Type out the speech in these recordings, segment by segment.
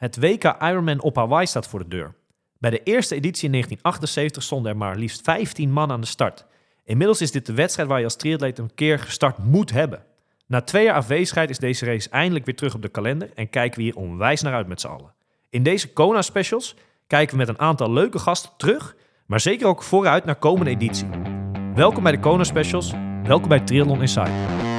Het WK Ironman op Hawaii staat voor de deur. Bij de eerste editie in 1978 stonden er maar liefst 15 man aan de start. Inmiddels is dit de wedstrijd waar je als triatleet een keer gestart moet hebben. Na twee jaar afwezigheid is deze race eindelijk weer terug op de kalender en kijken we hier onwijs naar uit met z'n allen. In deze Kona specials kijken we met een aantal leuke gasten terug, maar zeker ook vooruit naar komende editie. Welkom bij de Kona specials, welkom bij Triathlon Inside.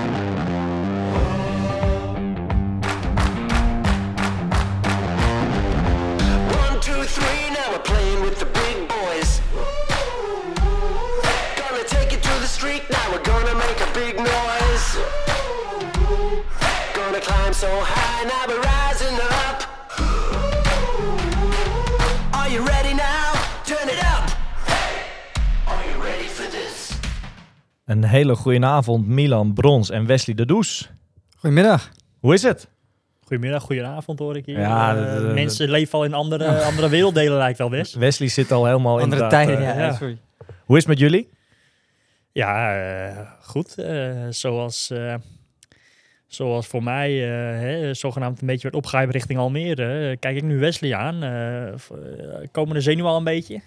Gonna climb so high, now we're rising up. Are you ready now? Turn it up. Are you ready for this? Een hele goede avond, Milan Brons en Wesley de Does. Goedemiddag. Hoe is het? Goedemiddag, goedenavond hoor ik hier. Ja, Eh, dat- mensen leven al in andere, andere werelddelen lijkt wel best. Wesley zit al helemaal in Andere tijden, ja, ja. sorry. Hoe is het met jullie? Ja, eh, goed. Eh, zoals, eh, zoals voor mij eh, hè, zogenaamd een beetje werd opgehyped richting Almere, kijk ik nu Wesley aan. Komen de zenuwen al een beetje?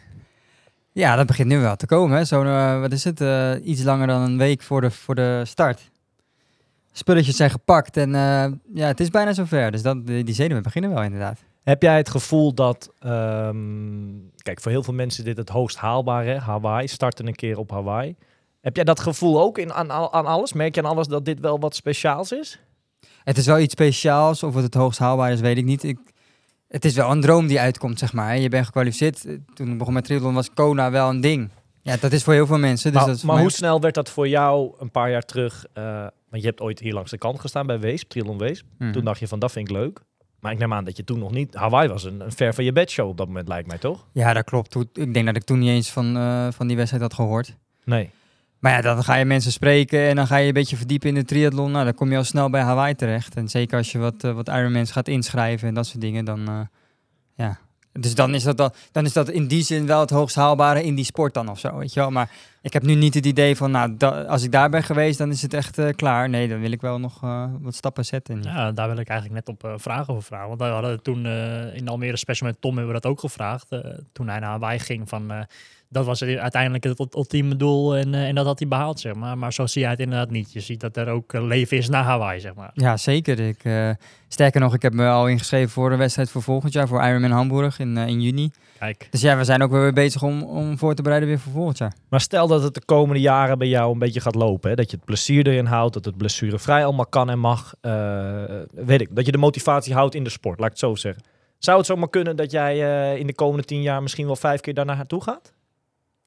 Ja, dat begint nu wel te komen. Hè. Zo, wat is het? eh, iets langer dan een week voor de, voor de start. Spulletjes zijn gepakt en eh, ja, het is bijna zover. Dus dat, die die zenuwen beginnen wel inderdaad. Heb jij het gevoel dat, ehm, kijk, voor heel veel mensen is dit het hoogst haalbare, Hawaii, starten een keer op Hawaii. Heb jij dat gevoel ook in, aan, aan alles? Merk je aan alles dat dit wel wat speciaals is? Het is wel iets speciaals. Of het het hoogst haalbaar is, weet ik niet. Ik, het is wel een droom die uitkomt, zeg maar. Je bent gekwalificeerd. Toen ik begon met triathlon was Kona wel een ding. Ja, dat is voor heel veel mensen. Dus maar dat maar hoe snel werd dat voor jou een paar jaar terug? eh, want je hebt ooit hier langs de kant gestaan bij Weesp, Triathlon Weesp. Mhm. Toen dacht je van, dat vind ik leuk. Maar ik neem aan dat je toen nog niet... Hawaii was een, een ver van je bed show op dat moment, lijkt mij, toch? Ja, dat klopt. Ik denk dat ik toen niet eens van, eh, van die wedstrijd had gehoord. Nee. Maar ja, dan ga je mensen spreken en dan ga je een beetje verdiepen in de triathlon. Nou, dan kom je al snel bij Hawaii terecht. En zeker als je wat, eh, wat Ironmans gaat inschrijven en dat soort dingen, dan eh, ja. Dus dan is, dat dan, dan is dat in die zin wel het hoogst haalbare in die sport dan of zo, weet je wel. Maar ik heb nu niet het idee van, nou, als ik daar ben geweest, dan is het echt eh, klaar. Nee, dan wil ik wel nog wat stappen zetten. Ja, daar wil ik eigenlijk net op vragen over vragen. Want we hadden toen in Almere Special met Tom hebben we dat ook gevraagd. toen hij naar Hawaii ging van... dat was uiteindelijk het ult- ultieme doel en, eh, en dat had hij behaald, zeg maar. Maar zo zie jij het inderdaad niet. Je ziet dat er ook eh, leven is na Hawaii, zeg maar. Ja, zeker. Ik, eh, sterker nog, ik heb me al ingeschreven voor de wedstrijd voor volgend jaar, voor Ironman Hamburg in, in juni. Kijk, Dus ja, we zijn ook weer bezig om, om voor te bereiden weer voor volgend jaar. Maar stel dat het de komende jaren bij jou een beetje gaat lopen. Hè? Dat je het plezier erin houdt. Dat het blessurevrij allemaal kan en mag. eh, weet ik. Dat je de motivatie houdt in de sport, laat ik het zo zeggen. Zou het zomaar kunnen dat jij eh, in de komende tien jaar misschien wel vijf keer daar naartoe gaat?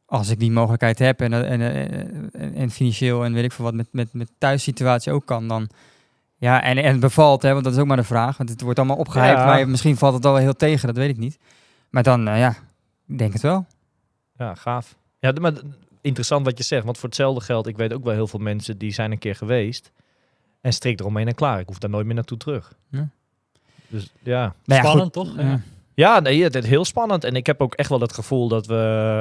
Als ik die mogelijkheid heb en, en, en, en, financieel en weet ik veel wat met, met, met thuissituatie ook kan, dan... Ja, en, en het bevalt, hè, want dat is ook maar de vraag. Want het wordt allemaal opgehyped, Ja. maar misschien valt het al wel heel tegen, dat weet ik niet. Maar dan, eh, ja, ik denk het wel. Ja, gaaf. Ja, maar interessant wat je zegt. Want voor hetzelfde geld, ik weet ook wel heel veel mensen die zijn een keer geweest. En strik eromheen en klaar. Ik hoef daar nooit meer naartoe terug. Ja. Dus ja. Nou ja, spannend goed, toch? eh, Ja. Ja, nee, het is heel spannend. En ik heb ook echt wel het gevoel dat we...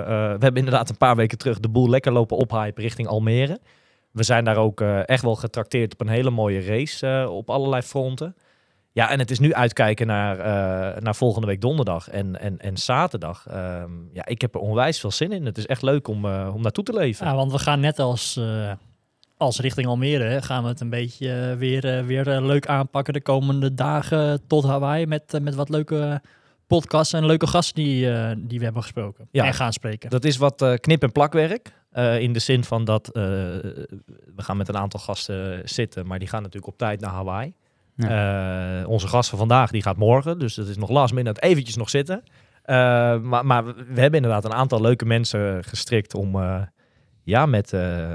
eh, we hebben inderdaad een paar weken terug de boel lekker lopen ophypen richting Almere. We zijn daar ook eh, echt wel getrakteerd op een hele mooie race eh, op allerlei fronten. Ja, en het is nu uitkijken naar, naar volgende week donderdag en, en, en zaterdag. Ehm, ja, ik heb er onwijs veel zin in. Het is echt leuk om, om naartoe te leven. Ja, want we gaan net als, als richting Almere, gaan we het een beetje weer, weer leuk aanpakken de komende dagen tot Hawaii. Met, met wat leuke podcasts en leuke gasten die, eh, die we hebben gesproken Ja. en gaan spreken. Dat is wat eh, knip- en plakwerk. eh, in de zin van dat eh, we gaan met een aantal gasten zitten, maar die gaan natuurlijk op tijd naar Hawaii. Eh, onze gast van vandaag die gaat morgen, dus dat is nog last minute eventjes nog zitten. Eh, maar, maar we we hebben inderdaad een aantal leuke mensen gestrikt om eh, ja, met, eh,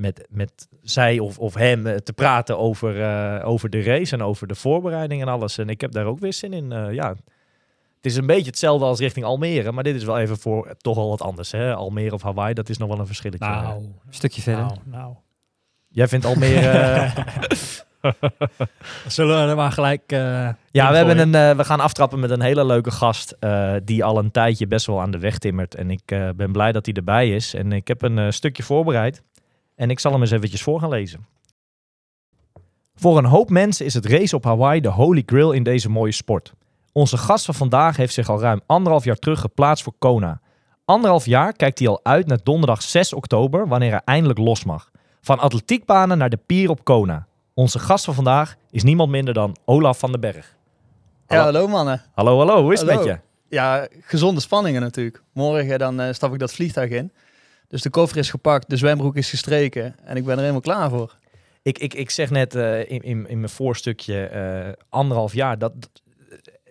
met, met zij of, of hem eh, te praten over, eh, over de race en over de voorbereiding en alles. En ik heb daar ook weer zin in. eh, ja, het is een beetje hetzelfde als richting Almere, maar dit is wel even voor toch al wat anders. Hè? Almere of Hawaii, dat is nog wel een verschilletje. Nou, Een stukje verder. nou, nou. Jij vindt Almere... eh, Zullen we er maar gelijk... eh, Ja, we, hebben een, eh, we gaan aftrappen met een hele leuke gast eh, die al een tijdje best wel aan de weg timmert. En ik eh, ben blij dat hij erbij is. En ik heb een eh, stukje voorbereid en ik zal hem eens eventjes voor gaan lezen. Voor een hoop mensen is het race op Hawaii de holy grail in deze mooie sport. Onze gast van vandaag heeft zich al ruim anderhalf jaar terug geplaatst voor Kona. Anderhalf jaar kijkt hij al uit naar donderdag 6 oktober, wanneer hij eindelijk los mag. Van atletiekbanen naar de pier op Kona. Onze gast van vandaag is niemand minder dan Olaf van den Berg. Ja, hallo mannen. Hallo, hallo, hoe is het Hallo. met je? Ja, gezonde spanningen natuurlijk. Morgen dan eh, stap ik dat vliegtuig in. Dus de koffer is gepakt, de zwembroek is gestreken en ik ben er helemaal klaar voor. Ik, ik, ik zeg net eh, in, in, in mijn voorstukje eh, anderhalf jaar. Dat,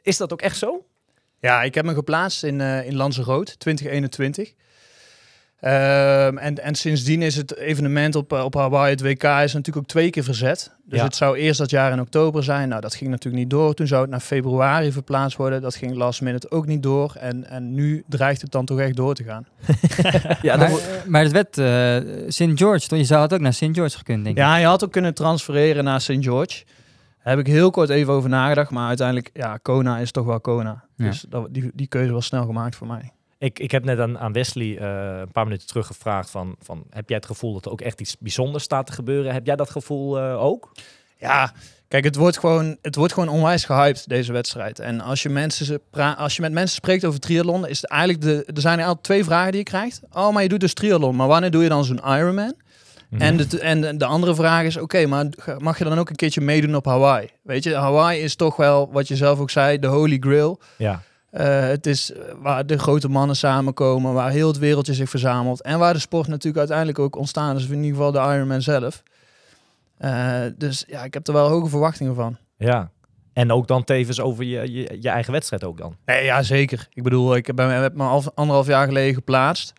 is dat ook echt zo? Ja, ik heb me geplaatst in, eh in Lanzarote 2021. Ehm, en, en sindsdien is het evenement op, eh, op Hawaii, het WK, is natuurlijk ook twee keer verzet. Dus Ja. het zou eerst dat jaar in oktober zijn. Nou, dat ging natuurlijk niet door. Toen zou het naar februari verplaatst worden. Dat ging last minute ook niet door. En, en nu dreigt het dan toch echt door te gaan. Ja, maar, maar het werd eh St. George, toch? Je zou het ook naar St. George gekund, denk ik. Ja, je had ook kunnen transfereren naar St. George. Daar heb ik heel kort even over nagedacht. Maar uiteindelijk, ja, Kona is toch wel Kona. Ja. Dus dat, die, die keuze was snel gemaakt voor mij. Ik, ik heb net aan, aan Wesley eh, een paar minuten terug gevraagd van, van... Heb jij het gevoel dat er ook echt iets bijzonders staat te gebeuren? Heb jij dat gevoel eh, ook? Ja, kijk, het wordt, gewoon, het wordt gewoon onwijs gehyped, deze wedstrijd. En als je, mensen, als je met mensen spreekt over triathlon, is het eigenlijk de, er zijn altijd twee vragen die je krijgt. Oh, maar je doet dus triathlon, maar wanneer doe je dan zo'n Ironman? Mhm. En, de, en de andere vraag is, oké, maar mag je dan ook een keertje meedoen op Hawaii? Weet je, Hawaii is toch wel, wat je zelf ook zei, de holy grail. Ja, het is eh, waar de grote mannen samenkomen, waar heel het wereldje zich verzamelt. En waar de sport natuurlijk uiteindelijk ook ontstaan is, in ieder geval de Ironman zelf. Eh, dus ja, ik heb er wel hoge verwachtingen van. ja. En ook dan tevens over je, je, je eigen wedstrijd ook dan. Nee, ja, zeker. Ik bedoel, ik ben, heb me al anderhalf jaar geleden geplaatst.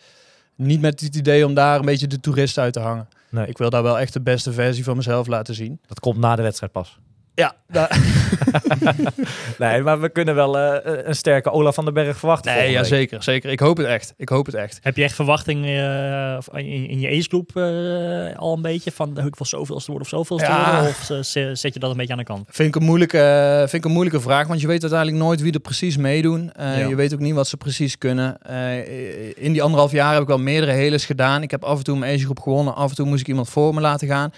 Niet met het idee om daar een beetje de toerist uit te hangen. Nee, Ik wil daar wel echt de beste versie van mezelf laten zien. dat komt na de wedstrijd pas. Ja, daar- Nee, maar we kunnen wel eh, een sterke Olaf van den Berg verwachten. nee, ja, week. zeker, zeker. Ik hoop het echt. Ik hoop het echt. Heb je echt verwachting eh, of in, in je agegroep eh al een beetje van ik wil zoveel te worden of zoveel te Ja. worden? Of eh, ze- zet je dat een beetje aan de kant? Vind ik, een moeilijke, eh, vind ik een moeilijke vraag, want je weet uiteindelijk nooit wie er precies meedoen. Eh, Ja. Je weet ook niet wat ze precies kunnen. Eh, in die anderhalf jaar heb ik al meerdere heles gedaan. Ik heb af en toe mijn agegroep gewonnen, af en toe moest ik iemand voor me laten gaan.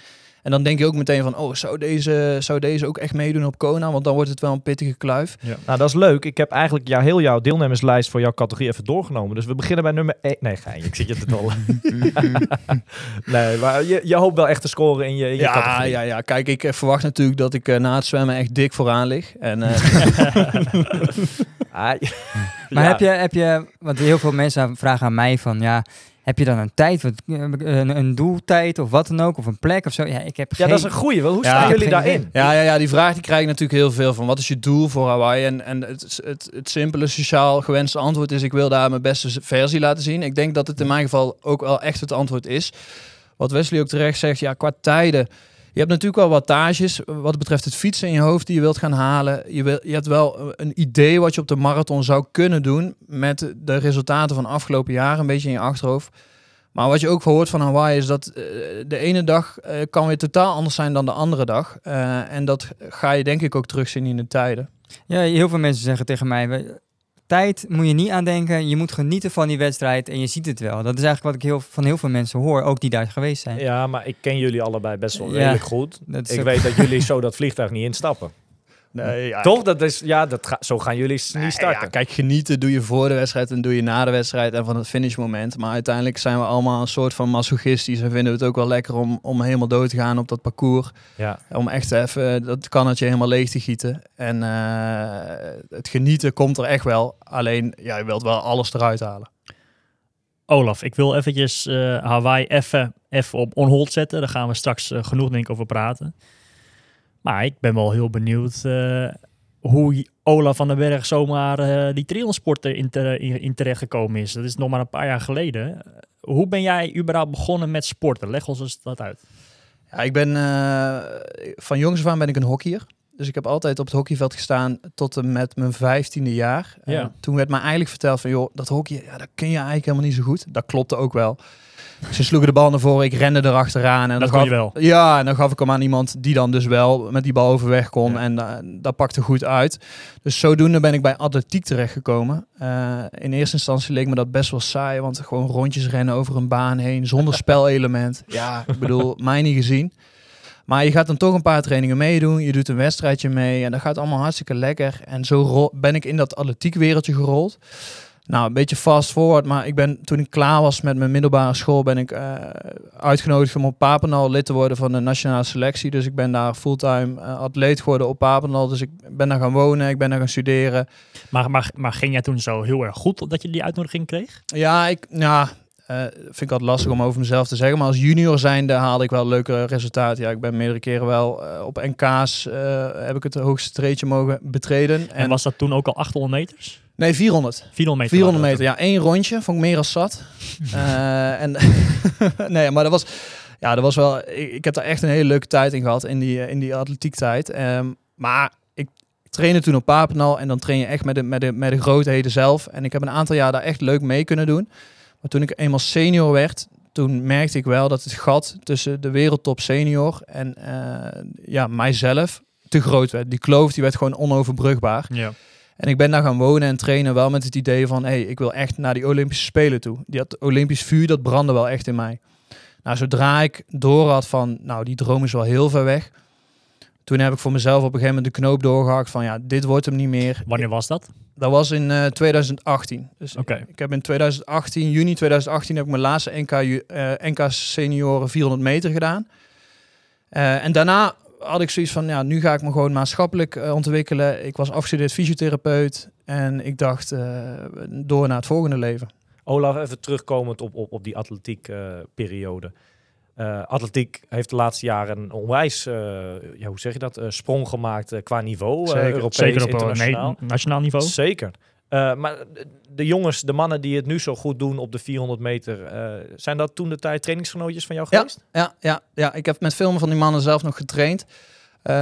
En dan denk je ook meteen van, oh, zou deze, zou deze ook echt meedoen op Kona? Want dan wordt het wel een pittige kluif. Nou, dat is leuk. Ik heb eigenlijk jou, heel jouw deelnemerslijst voor jouw categorie even doorgenomen. Dus we beginnen bij nummer 1. Nee, ga je. Ik zit je te tollen. nee, maar je, je hoopt wel echt te scoren in je, in je Ja, categorie. ja, ja. Kijk, ik eh, verwacht natuurlijk dat ik eh, na het zwemmen echt dik vooraan lig. En eh, Ah, Maar ja. heb, je, heb je, want heel veel mensen vragen aan mij van, ja, heb je dan een tijd, wat, een, een doeltijd of wat dan ook, of een plek of zo? Ja, ik heb Ja, geen... dat is een goeie. Wel, Hoe Ja, staan jullie daarin? Ja, ja, ja, die vraag die krijg ik natuurlijk heel veel van. Wat is je doel voor Hawaii? En, en het, het, het simpele sociaal gewenste antwoord is... ik wil daar mijn beste versie laten zien. Ik denk dat het in mijn geval ook wel echt het antwoord is. Wat Wesley ook terecht zegt, ja, qua tijden... Je hebt natuurlijk wel wattages wat betreft het fietsen in je hoofd die je wilt gaan halen. Je, wil, je hebt wel een idee wat je op de marathon zou kunnen doen... met de resultaten van afgelopen jaren een beetje in je achterhoofd. Maar wat je ook hoort van Hawaii is dat eh, de ene dag eh, kan weer totaal anders zijn dan de andere dag. Eh, en dat ga je denk ik ook terugzien in de tijden. Ja, heel veel mensen zeggen tegen mij, tijd moet je niet aan denken, je moet genieten van die wedstrijd en je ziet het wel. Dat is eigenlijk wat ik heel, van heel veel mensen hoor, ook die daar geweest zijn. Ja, maar ik ken jullie allebei best wel Ja, redelijk goed. Ik ook- weet dat jullie zo dat vliegtuig niet instappen. Nee, ja, Toch? Dat is, ja, dat ga, zo gaan jullie Nee, niet starten. ja, kijk, genieten doe je voor de wedstrijd en doe je na de wedstrijd en van het finishmoment. Maar uiteindelijk zijn we allemaal een soort van masochistisch en vinden we het ook wel lekker om, om helemaal dood te gaan op dat parcours. Ja. Om echt even dat kannetje helemaal leeg te gieten. En eh, het genieten komt er echt wel. Alleen, ja, je wilt wel alles eruit halen. Olaf, ik wil eventjes eh, Hawaii even, even op on-hold zetten. Daar gaan we straks eh, genoeg denk ik over praten. Maar ik ben wel heel benieuwd eh, hoe Olaf van den Berg zomaar eh, die triathlonsport in, te, in, in terecht gekomen is. Dat is nog maar een paar jaar geleden. Eh, hoe ben jij überhaupt begonnen met sporten? Leg ons eens dat uit. Ja, ik ben van jongs af aan ben ik een hockeyer. Dus ik heb altijd op het hockeyveld gestaan tot en met mijn vijftiende jaar. Ja. En toen werd me eigenlijk verteld van, joh, dat hockey, ja, dat kun je eigenlijk helemaal niet zo goed. Dat klopte ook wel. Ze sloegen de bal naar voren, ik rende erachteraan. En Dat dan gaf, je wel. Ja, en dan gaf ik hem aan iemand die dan dus wel met die bal overweg kon. Ja. En eh, dat pakte goed uit. Dus zodoende ben ik bij atletiek terechtgekomen. Eh in eerste instantie leek me dat best wel saai. Want gewoon rondjes rennen over een baan heen zonder spelelement. Ja, ik bedoel, mij niet gezien. Maar je gaat dan toch een paar trainingen meedoen. Je doet een wedstrijdje mee. En dat gaat allemaal hartstikke lekker. En zo ben ik in dat atletiek wereldje gerold. Nou, een beetje fast forward. Maar ik ben, toen ik klaar was met mijn middelbare school, ben ik eh, uitgenodigd om op Papendal lid te worden van de nationale selectie. Dus ik ben daar fulltime eh, atleet geworden op Papendal. Dus ik ben daar gaan wonen. Ik ben daar gaan studeren. Maar, maar, maar ging jij toen zo heel erg goed dat je die uitnodiging kreeg? Ja, ik ja, eh, vind ik altijd lastig om over mezelf te zeggen. Maar als junior zijnde haalde ik wel leuke resultaten. Ja, ik ben meerdere keren wel eh, op NK's eh, heb ik het hoogste treedje mogen betreden. En, was dat toen ook al 800 meters? Nee, 400. 400 meter? 400 waren meter, ja, één rondje. Vond ik meer als zat. En nee, maar dat was, ja, dat was wel. Ik, ik heb daar echt een hele leuke tijd in gehad in die, in die atletiektijd. Ehm, maar ik trainde toen op Papendal en dan train je echt met de, met, de, met de grootheden zelf. En ik heb een aantal jaar daar echt leuk mee kunnen doen. Maar toen ik eenmaal senior werd, toen merkte ik wel dat het gat tussen de wereldtop senior en eh, ja, mijzelf te groot werd. Die kloof die werd gewoon onoverbrugbaar. Ja. En ik ben daar gaan wonen en trainen wel met het idee van... hé, hey, ik wil echt naar die Olympische Spelen toe. Die had Olympisch vuur, dat brandde wel echt in mij. Nou, zodra ik door had van... nou, die droom is wel heel ver weg... toen heb ik voor mezelf op een gegeven moment de knoop doorgehakt van... ja, dit wordt hem niet meer. Wanneer was dat? Dat was in eh, 2018. Dus Oké. ik heb in 2018, juni 2018, heb ik mijn laatste NK, ju- eh, NK senioren 400 meter gedaan. Eh, en daarna had ik zoiets van, ja, nu ga ik me gewoon maatschappelijk eh, ontwikkelen. Ik was afgestudeerd fysiotherapeut en ik dacht, eh, door naar het volgende leven. Olaf, even terugkomend op, op, op die atletiek eh, periode. Eh, atletiek heeft de laatste jaren een onwijs, eh, ja, hoe zeg je dat, eh, sprong gemaakt qua niveau. eh, Zeker. Europees, Zeker op een internationaal. nee, nationaal niveau? Zeker. Eh, maar de- jongens, de mannen die het nu zo goed doen op de 400 meter, eh, zijn dat toen de tijd trainingsgenootjes van jou Ja. geweest? Ja, ja, ja, ik heb met veel van die mannen zelf nog getraind. Eh,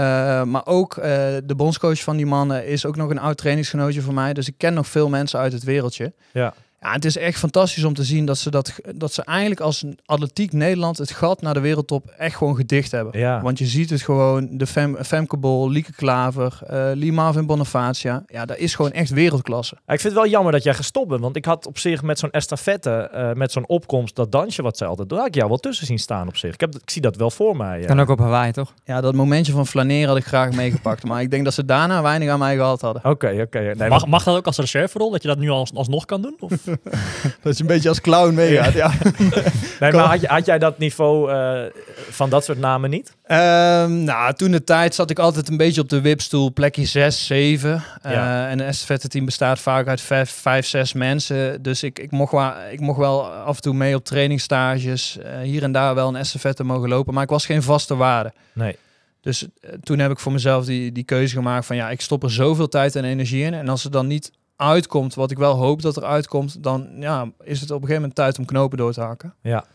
maar ook eh, de bondscoach van die mannen is ook nog een oud trainingsgenootje voor mij. Dus ik ken nog veel mensen uit het wereldje. Ja. Ja, het is echt fantastisch om te zien dat ze, dat, dat ze eigenlijk als een atletiek Nederland het gat naar de wereldtop echt gewoon gedicht hebben. Ja. Want je ziet het gewoon, de Fem, Femke Bol, Lieke Klaver, eh Lee Marvin Bonifacia. Ja, dat is gewoon echt wereldklasse. Ik vind het wel jammer dat jij gestopt bent, want ik had op zich met zo'n estafette, eh, met zo'n opkomst, dat dansje wat ze altijd, daar had ik jou wel tussen zien staan op zich. Ik, heb, ik zie dat wel voor mij. ja. Kan ook op Hawaii, toch? Ja, dat momentje van flaneren had ik graag meegepakt. maar ik denk dat ze daarna weinig aan mij gehad hadden. Oké, oké. Nee, Mag, mag dat ook als reserverol, dat je dat nu als, alsnog kan doen? Of? Dat je een beetje als clown meegaat, ja. nee, maar had, had jij dat niveau eh, van dat soort namen niet? Ehm, nou, toen de tijd zat ik altijd een beetje op de wipstoel, plekje 6, 7. Ja. en een estafette team bestaat vaak uit 5, 5 6 mensen. Dus ik, ik, mocht wel, ik mocht wel af en toe mee op trainingstages. eh, hier en daar wel een estafette mogen lopen. Maar ik was geen vaste waarde. Nee. Dus eh, toen heb ik voor mezelf die, die keuze gemaakt van ja, ik stop er zoveel tijd en energie in. En als het dan niet uitkomt, wat ik wel hoop dat er uitkomt, dan ja, is het op een gegeven moment tijd om knopen door te hakken. Ja.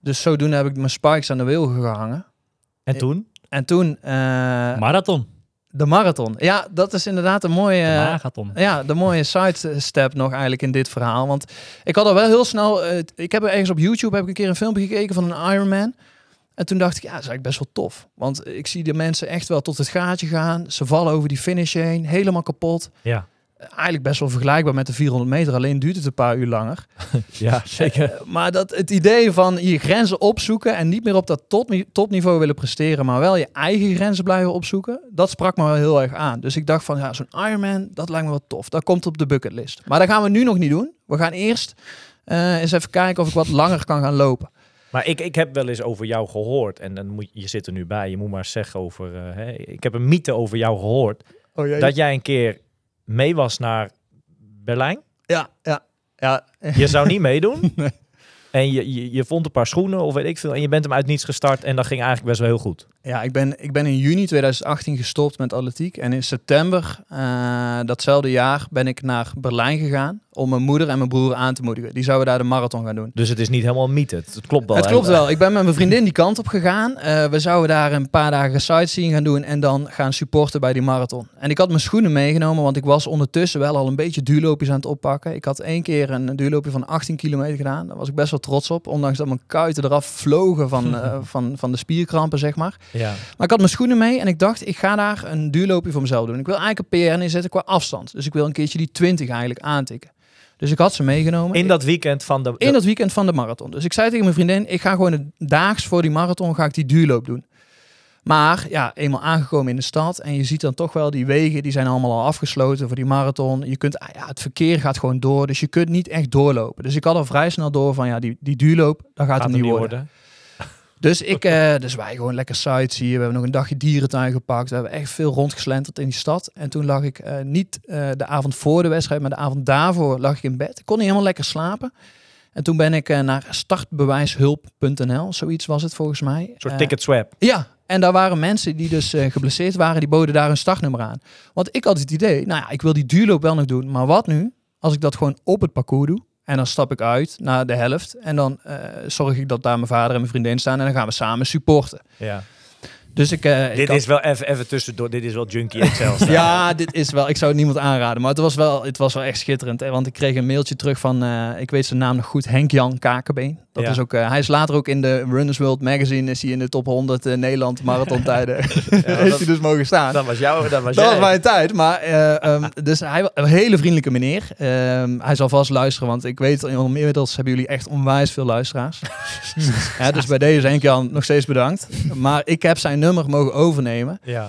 Dus zodoende heb ik mijn spikes aan de wil gehangen. En toen? En toen eh, Marathon. de marathon. Ja, dat is inderdaad een mooie... De marathon. ja, de mooie sidestep nog eigenlijk in dit verhaal. Want ik had al wel heel snel... eh, ik heb ergens op YouTube heb ik een keer een filmpje gekeken van een Ironman. En toen dacht ik, ja, dat is eigenlijk best wel tof. Want ik zie de mensen echt wel tot het gaatje gaan. Ze vallen over die finish heen, helemaal kapot. Ja. Eigenlijk best wel vergelijkbaar met de 400 meter. Alleen duurt het een paar uur langer. Ja, zeker. Eh, maar dat, het idee van je grenzen opzoeken en niet meer op dat top, topniveau willen presteren, maar wel je eigen grenzen blijven opzoeken, dat sprak me wel heel erg aan. Dus ik dacht van, ja, zo'n Ironman, dat lijkt me wel tof. Dat komt op de bucketlist. Maar dat gaan we nu nog niet doen. We gaan eerst eh, eens even kijken of ik wat langer kan gaan lopen. Maar ik, ik heb wel eens over jou gehoord. En dan moet, je zit er nu bij. Je moet maar zeggen over... eh, ik heb een mythe over jou gehoord. Oh, Dat jij een keer mee was naar Berlijn. Ja, ja, ja. Je zou niet meedoen. Nee. En je, je, je vond een paar schoenen of weet ik veel. En je bent hem uit niets gestart. En dat ging eigenlijk best wel heel goed. Ja, ik ben, ik ben in juni 2018 gestopt met atletiek. En in september eh, datzelfde jaar ben ik naar Berlijn gegaan om mijn moeder en mijn broer aan te moedigen. Die zouden daar de marathon gaan doen. Dus het is niet helemaal mythe. Het, klopt wel. Het klopt wel. Ik ben met mijn vriendin die kant op gegaan. Eh, we zouden daar een paar dagen sightseeing gaan doen en dan gaan supporten bij die marathon. En ik had mijn schoenen meegenomen, want ik was ondertussen wel al een beetje duurloopjes aan het oppakken. Ik had één keer een duurloopje van 18 kilometer gedaan. Daar was ik best wel trots op, ondanks dat mijn kuiten eraf vlogen van, eh, van, van de spierkrampen, zeg maar. Ja. Maar ik had mijn schoenen mee en ik dacht, ik ga daar een duurloopje voor mezelf doen. Ik wil eigenlijk een PR neerzetten qua afstand. Dus ik wil een keertje die 20 eigenlijk aantikken. Dus ik had ze meegenomen. In dat weekend van de... In dat weekend van de marathon. Dus ik zei tegen mijn vriendin, ik ga gewoon het daags voor die marathon ga ik die duurloop doen. Maar ja, eenmaal aangekomen in de stad en je ziet dan toch wel die wegen, die zijn allemaal al afgesloten voor die marathon. Je kunt, ah ja, het verkeer gaat gewoon door, dus je kunt niet echt doorlopen. Dus ik had al vrij snel door van ja, die, die duurloop, dat gaat, Gaat hem niet worden. Dus, ik, eh, dus wij gewoon lekker sightseeing. We hebben nog een dagje dierentuin gepakt. We hebben echt veel rondgeslenterd in die stad. En toen lag ik eh, niet eh, de avond voor de wedstrijd, maar de avond daarvoor lag ik in bed. Ik kon niet helemaal lekker slapen. En toen ben ik naar startbewijshulp.nl, zoiets was het volgens mij. Een soort ticket swap. ja, en daar waren mensen die dus geblesseerd waren, die boden daar hun startnummer aan. Want ik had het idee, nou ja, ik wil die duurloop wel nog doen, maar wat nu als ik dat gewoon op het parcours doe? En dan stap ik uit naar de helft en dan eh, zorg ik dat daar mijn vader en mijn vriendin staan en dan gaan we samen supporten. Ja. Dus ik, eh, ik Dit had- is wel even, even tussendoor. Dit is wel Junkie XL. ja, dit is wel. Ik zou het niemand aanraden, maar het was wel, het was wel echt schitterend. Hè? Want ik kreeg een mailtje terug van, eh, ik weet zijn naam nog goed, Henk Jan Kakenbeen. Dat Ja. is ook. eh, hij is later ook in de Runners World Magazine is hij in de top 100 eh, Nederland marathontijden. Heeft dat- hij dus mogen staan. Dat was jou, dat was Dat was mijn tijd. Maar eh, ehm, dus hij een hele vriendelijke meneer. Ehm, hij zal vast luisteren, want ik weet inmiddels hebben jullie echt onwijs veel luisteraars. ja, dus bij deze Henk Jan nog steeds bedankt. Maar ik heb zijn nummer mogen overnemen. Ja.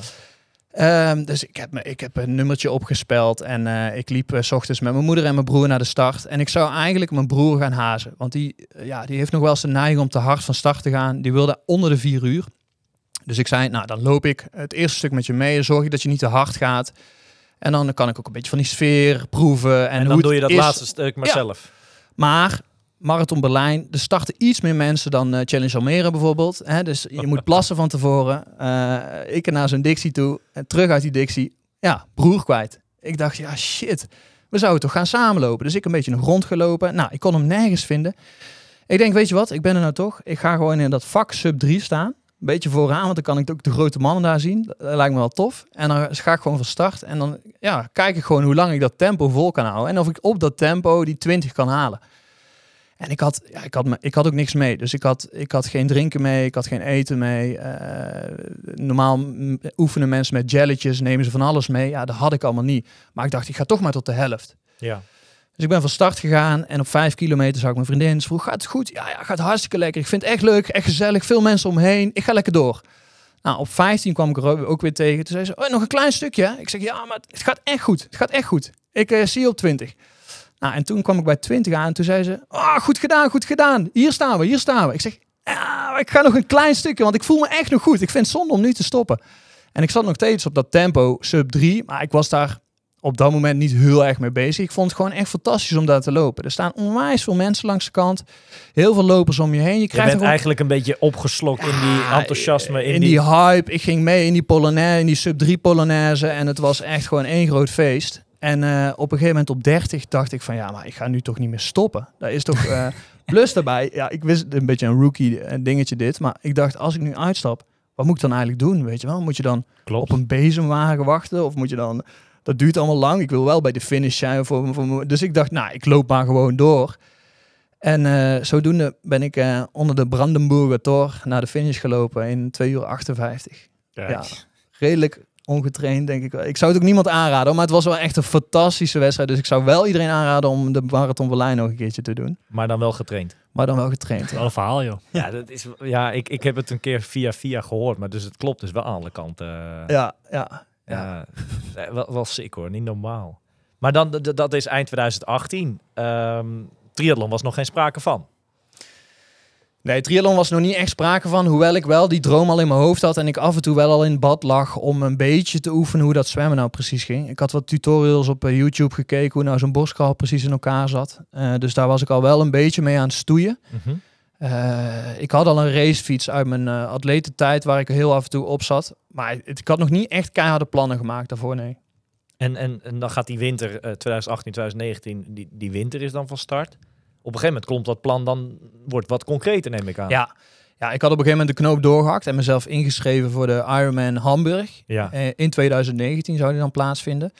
Ehm, dus ik heb, me, ik heb een nummertje opgespeld en eh, ik liep eh, s ochtends met mijn moeder en mijn broer naar de start. En ik zou eigenlijk mijn broer gaan hazen, want die, eh, ja, die heeft nog wel eens de neiging om te hard van start te gaan. Die wilde onder de vier uur. Dus ik zei, nou dan loop ik het eerste stuk met je mee, zorg ik dat je niet te hard gaat. En dan kan ik ook een beetje van die sfeer proeven. En, En hoe dan doe je dat is. laatste stuk maar Ja. zelf. Maar Marathon Berlijn, er starten iets meer mensen dan eh, Challenge Almere bijvoorbeeld. Hè? Dus je moet plassen van tevoren. Eh, ik naar zo'n Dixie toe en terug uit die Dixie. Ja, broer kwijt. Ik dacht, ja shit, we zouden toch gaan samenlopen. Dus ik een beetje nog rondgelopen. Nou, ik kon hem nergens vinden. Ik denk, weet je wat, ik ben er nou toch. Ik ga gewoon in dat vak sub 3 staan. Een beetje vooraan, want dan kan ik ook de grote mannen daar zien. Dat lijkt me wel tof. En dan ga ik gewoon van start. En dan ja, kijk ik gewoon hoe lang ik dat tempo vol kan houden. En of ik op dat tempo die 20 kan halen. En ik had, ja, ik had, me- ik had ook niks mee. Dus ik had, ik had geen drinken mee, ik had geen eten mee. Eh, normaal oefenen mensen met jelletjes, nemen ze van alles mee. Ja, dat had ik allemaal niet. Maar ik dacht, ik ga toch maar tot de helft. Ja. Dus ik ben van start gegaan en op vijf kilometer zag ik mijn vriendin. Ze vroeg, gaat het goed? Ja, ja, gaat hartstikke lekker. Ik vind het echt leuk, echt gezellig. Veel mensen omheen. Ik ga lekker door. Nou, op 15 kwam ik er ook weer tegen. Toen zei ze, oh, nog een klein stukje. hè?" Ik zeg, ja, maar het gaat echt goed. Het gaat echt goed. Ik eh, zie je op 20. Nou, en toen kwam ik bij 20 aan. Toen zei ze, ah, goed gedaan, goed gedaan. Hier staan we, hier staan we. Ik zeg, ja, ik ga nog een klein stukje, want ik voel me echt nog goed. Ik vind het zonde om nu te stoppen. En ik zat nog steeds op dat tempo, sub 3. Maar ik was daar op dat moment niet heel erg mee bezig. Ik vond het gewoon echt fantastisch om daar te lopen. Er staan onwijs veel mensen langs de kant. Heel veel lopers om je heen. Je Je krijgt bent gewoon eigenlijk een beetje opgeslokt in die enthousiasme. In, in die hype. Ik ging mee in die Polonaise, in die sub 3 Polonaise. En het was echt gewoon één groot feest. En eh, op een gegeven moment op 30 dacht ik van ja, maar ik ga nu toch niet meer stoppen. Dat is toch eh, plus daarbij. Ja, ik wist een beetje een rookie eh, dingetje dit. Maar ik dacht als ik nu uitstap, wat moet ik dan eigenlijk doen? Weet je wel? Moet je dan Klopt. op een bezemwagen wachten? Of moet je dan... Dat duurt allemaal lang. Ik wil wel bij de finish zijn. Voor, voor, dus ik dacht, nou, ik loop maar gewoon door. En zodoende ben ik onder de Brandenburger Tor naar de finish gelopen in 2 uur 58. Ja, redelijk ongetraind, denk ik wel. Ik zou het ook niemand aanraden, maar het was wel echt een fantastische wedstrijd. Dus ik zou wel iedereen aanraden om de Marathon Berlijn nog een keertje te doen. Maar dan wel getraind. Maar dan wel getraind. Wel een verhaal, joh. Ja, dat is, ja ik, ik heb het een keer via via gehoord. Maar dus het klopt dus wel aan alle kanten. Ja, ja. Ja, eh, wel, wel sick hoor, niet normaal. Maar dan, dat is eind 2018. Ehm triathlon was nog geen sprake van. Nee, triathlon was nog niet echt sprake van. Hoewel ik wel die droom al in mijn hoofd had. En ik af en toe wel al in bad lag om een beetje te oefenen hoe dat zwemmen nou precies ging. Ik had wat tutorials op eh, YouTube gekeken hoe nou zo'n borstkraal precies in elkaar zat. Eh, dus daar was ik al wel een beetje mee aan het stoeien. Eh, ik had al een racefiets uit mijn eh atletentijd waar ik heel af en toe op zat. Maar het- ik had nog niet echt keiharde plannen gemaakt daarvoor, nee. En, en, en dan gaat die winter eh, 2018, 2019, die, die winter is dan van start. Op een gegeven moment klopt dat plan dan, wordt wat concreter neem ik aan. Ja. ja, ik had op een gegeven moment de knoop doorgehakt en mezelf ingeschreven voor de Ironman Hamburg. Ja. Eh, in 2019 zou die dan plaatsvinden.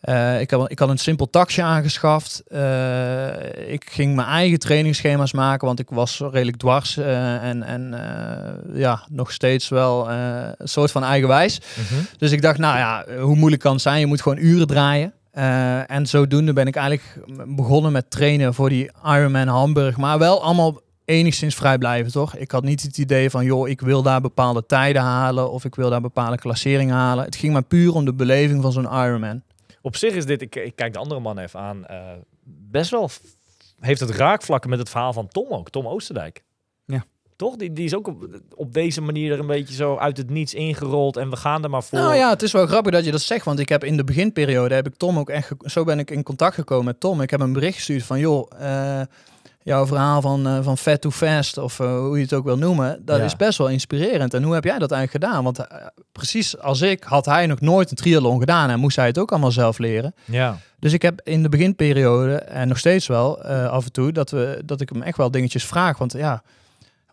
Eh, ik, had, ik had een simpel taxi aangeschaft. Eh, ik ging mijn eigen trainingsschema's maken, want ik was redelijk dwars. en en ja, nog steeds wel een soort van eigenwijs. Mhm. Dus ik dacht, nou ja, hoe moeilijk kan het zijn? Je moet gewoon uren draaien. Eh, en zodoende ben ik eigenlijk begonnen met trainen voor die Ironman Hamburg. Maar wel allemaal enigszins vrijblijvend, toch? Ik had niet het idee van, joh, ik wil daar bepaalde tijden halen of ik wil daar bepaalde klasseringen halen. Het ging maar puur om de beleving van zo'n Ironman. Op zich is dit, ik, kijk de andere man even aan, eh, best wel heeft het raakvlakken met het verhaal van Tom ook, Tom Oosterdijk. Toch? Die, die is ook op, op deze manier er een beetje zo uit het niets ingerold en we gaan er maar voor. Nou ja, het is wel grappig dat je dat zegt, want ik heb in de beginperiode, heb ik Tom ook echt, zo ben ik in contact gekomen met Tom. Ik heb een bericht gestuurd van, joh, eh, jouw verhaal van, eh, van fat to fast, of eh, hoe je het ook wil noemen, dat Ja. is best wel inspirerend. En hoe heb jij dat eigenlijk gedaan? Want precies als ik, had hij nog nooit een triathlon gedaan en moest hij het ook allemaal zelf leren. Ja. Dus ik heb in de beginperiode, en nog steeds wel eh, af en toe, dat, we, dat ik hem echt wel dingetjes vraag. Want ja,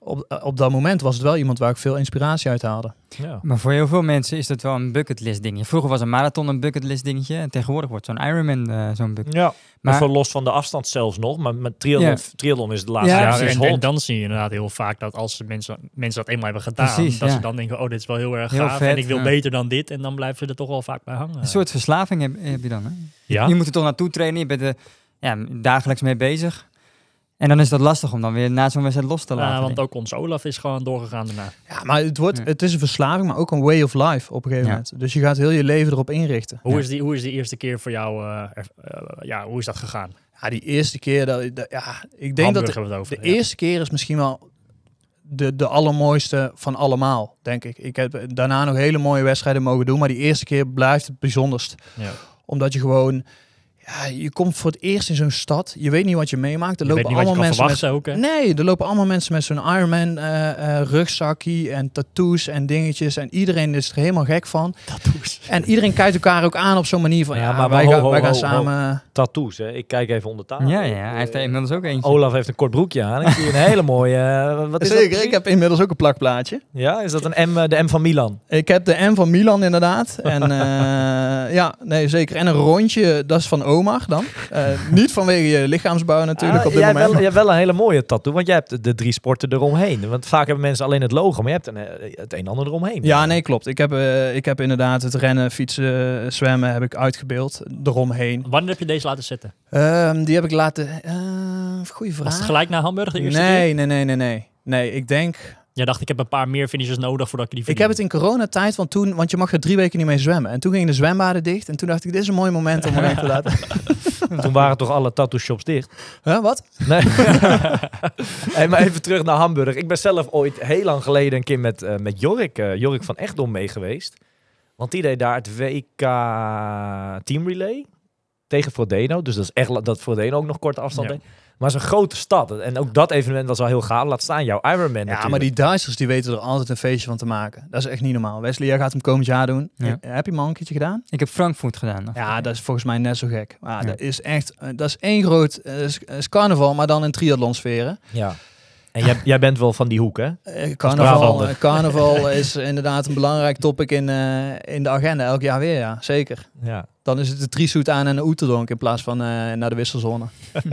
op, op dat moment was het wel iemand waar ik veel inspiratie uit haalde. ja. Maar voor heel veel mensen is dat wel een bucketlist dingetje. Vroeger was een marathon een bucketlist dingetje. En tegenwoordig wordt zo'n Ironman eh, zo'n bucket. Ja, maar voor los van de afstand zelfs nog. Maar met triathlon, Ja. triathlon is de laatste Ja, Ja, jaren en, dan zie je inderdaad heel vaak dat als mensen, mensen dat eenmaal hebben gedaan, Precies, dat ja. ze dan denken, oh, dit is wel heel erg Heel gaaf vet, en ik wil ja. beter dan dit. En dan blijven ze er toch wel vaak bij hangen. Een soort verslaving heb, heb je dan. Hè? ja. Je moet er toch naartoe trainen. Je bent er ja, dagelijks mee bezig. En dan is dat lastig om dan weer na zo'n wedstrijd los te Ja, laten. want denk ook ons Olaf is gewoon doorgegaan daarna. Ja, maar het, wordt, Ja. het is een verslaving, maar ook een way of life op een gegeven Ja. moment. Dus je gaat heel je leven erop inrichten. Hoe, Ja. is die, hoe is die eerste keer voor jou, eh, er- eh, ja, hoe is dat gegaan? Ja, die eerste keer, dat, dat- ja, ik denk Hamburg dat de, hebben we het over. de ja. eerste keer is misschien wel de, de allermooiste van allemaal, denk ik. Ik heb daarna nog hele mooie wedstrijden mogen doen, maar die eerste keer blijft het bijzonderst. Ja. Omdat je gewoon, ja, je komt voor het eerst in zo'n stad, je weet niet wat je meemaakt. Er Je weet lopen niet wat je allemaal kan mensen met ook, hè? Nee, er lopen allemaal mensen met zo'n Ironman eh eh rugzakje en tattoos en dingetjes. En iedereen is er helemaal gek van. Tattoos. En iedereen kijkt elkaar ook aan op zo'n manier van, Ja, ja, maar wij, ho, gaan, ho, wij gaan ho, ho. samen... Tattoos, hè. Ik kijk even onder tafel. Ja, ja, hij heeft er Eh, inmiddels ook eentje. Olaf heeft een kort broekje aan. Ik zie een hele mooie... wat is dat Zeker, ik heb inmiddels ook een plakplaatje. Ja, is dat een M, de M van Milan? Ik heb de M van Milan inderdaad. En eh, ja, nee zeker. En een rondje, dat is van Omar dan. Eh, niet vanwege je lichaamsbouw natuurlijk Ah, op dit jij, moment. Wel, jij hebt wel een hele mooie tattoo, want jij hebt de, drie sporten eromheen. Want vaak hebben mensen alleen het logo, maar je hebt een, eh, het een en ander eromheen. Ja, nee, klopt. Ik heb, eh, ik heb inderdaad het rennen, fietsen, zwemmen heb ik uitgebeeld eromheen. Wanneer heb je deze laten zetten? Ehm, die heb ik laten... eh goeie Was vraag. het gelijk na Hamburg de eerste keer? Nee, nee, nee, nee, nee. Nee, ik denk... Jij dacht, ik heb een paar meer finishers nodig voordat ik die Ik heb het in coronatijd, want toen, want je mag er drie weken niet mee zwemmen. En toen gingen de zwembaden dicht. En toen dacht ik, dit is een mooi moment om erin te laten. Toen waren toch alle tattoo shops dicht? Huh, wat? Nee. hey, maar even terug naar Hamburg. Ik ben zelf ooit heel lang geleden een keer met, eh, met Jorik, eh, Jorik van Echtdom mee geweest. Want die deed daar het WK Team Relay tegen Frodeno. Dus dat is echt dat Frodeno ook nog korte afstand Ja. deed. Maar het is een grote stad. En ook dat evenement was wel heel gaaf. Laat staan jouw Ironman Ja, natuurlijk. maar die Duitsers die weten er altijd een feestje van te maken. Dat is echt niet normaal. Wesley, jij gaat hem komend jaar doen. Ja. Heb je hem al een keertje gedaan? Ik heb Frankfurt gedaan. nog. Ja, dat is volgens mij net zo gek. Maar Ja. dat is echt, eh, dat is één groot, eh, is, is carnaval, maar dan in triathlonsferen. Ja. En jij, jij bent wel van die hoek, hè? Eh, carnaval, carnaval is inderdaad een belangrijk topic in, eh, in de agenda. Elk jaar weer, ja. Zeker. Ja. Dan is het de Trisuit aan en de Oeterdonk in plaats van eh, naar de wisselzone.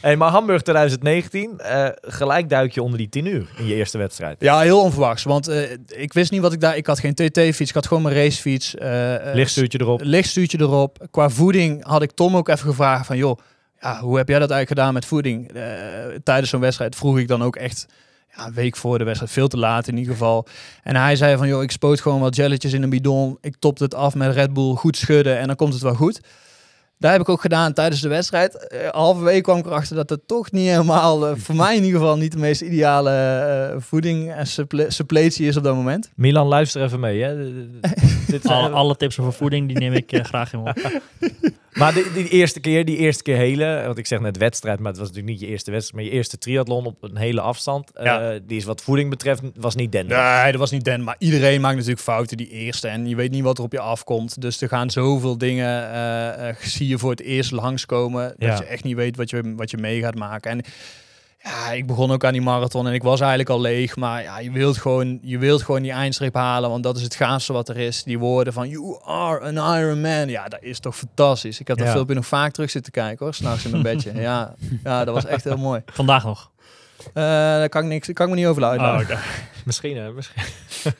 Hey, maar Hamburg 2019, eh, gelijk duik je onder die 10 uur in je eerste wedstrijd. Ja, heel onverwachts. Want eh, ik wist niet wat ik daar... Ik had geen TT-fiets, ik had gewoon mijn racefiets. Lichtstuurtje erop. lichtstuurtje erop. Qua voeding had ik Tom ook even gevraagd van... joh, ja, hoe heb jij dat eigenlijk gedaan met voeding? Tijdens zo'n wedstrijd vroeg ik dan ook echt... Ja, een week voor de wedstrijd, veel te laat in ieder geval. En hij zei van, joh, ik spoot gewoon wat jelletjes in een bidon. Ik topte het af met Red Bull, goed schudden en dan komt het wel goed. Daar heb ik ook gedaan tijdens de wedstrijd. Eh, halverwege kwam ik erachter dat het toch niet helemaal, eh, voor mij in ieder geval, niet de meest ideale eh, voeding en supple- suppletie is op dat moment. Milan, luister even mee. Hè. Dit zijn- Alle, alle tips over voeding, die neem ik graag in op. Maar die, die eerste keer, die eerste keer hele, want ik zeg net wedstrijd, maar het was natuurlijk niet je eerste wedstrijd, maar je eerste triathlon op een hele afstand. Ja. eh, die is wat voeding betreft, was niet den. Nee, dat was niet Den. Maar iedereen maakt natuurlijk fouten die eerste. En je weet niet wat er op je afkomt. Dus er gaan zoveel dingen, eh, eh, zie je voor het eerst langskomen. Ja. Dat je echt niet weet wat je, wat je mee gaat maken. En ja, ik begon ook aan die marathon en ik was eigenlijk al leeg. Maar ja, je wilt gewoon, je wilt gewoon die eindstreep halen. Want dat is het gaafste wat er is. Die woorden van, you are an Iron Man. Ja, dat is toch fantastisch. Ik heb dat Ja. filmpje nog vaak terug zitten kijken hoor. S'nachts in mijn bedje. Ja, ja, dat was echt heel mooi. Vandaag nog. Eh daar kan ik, niks, kan ik me niet over Oh, uitlaten. oké. Misschien, hè, misschien.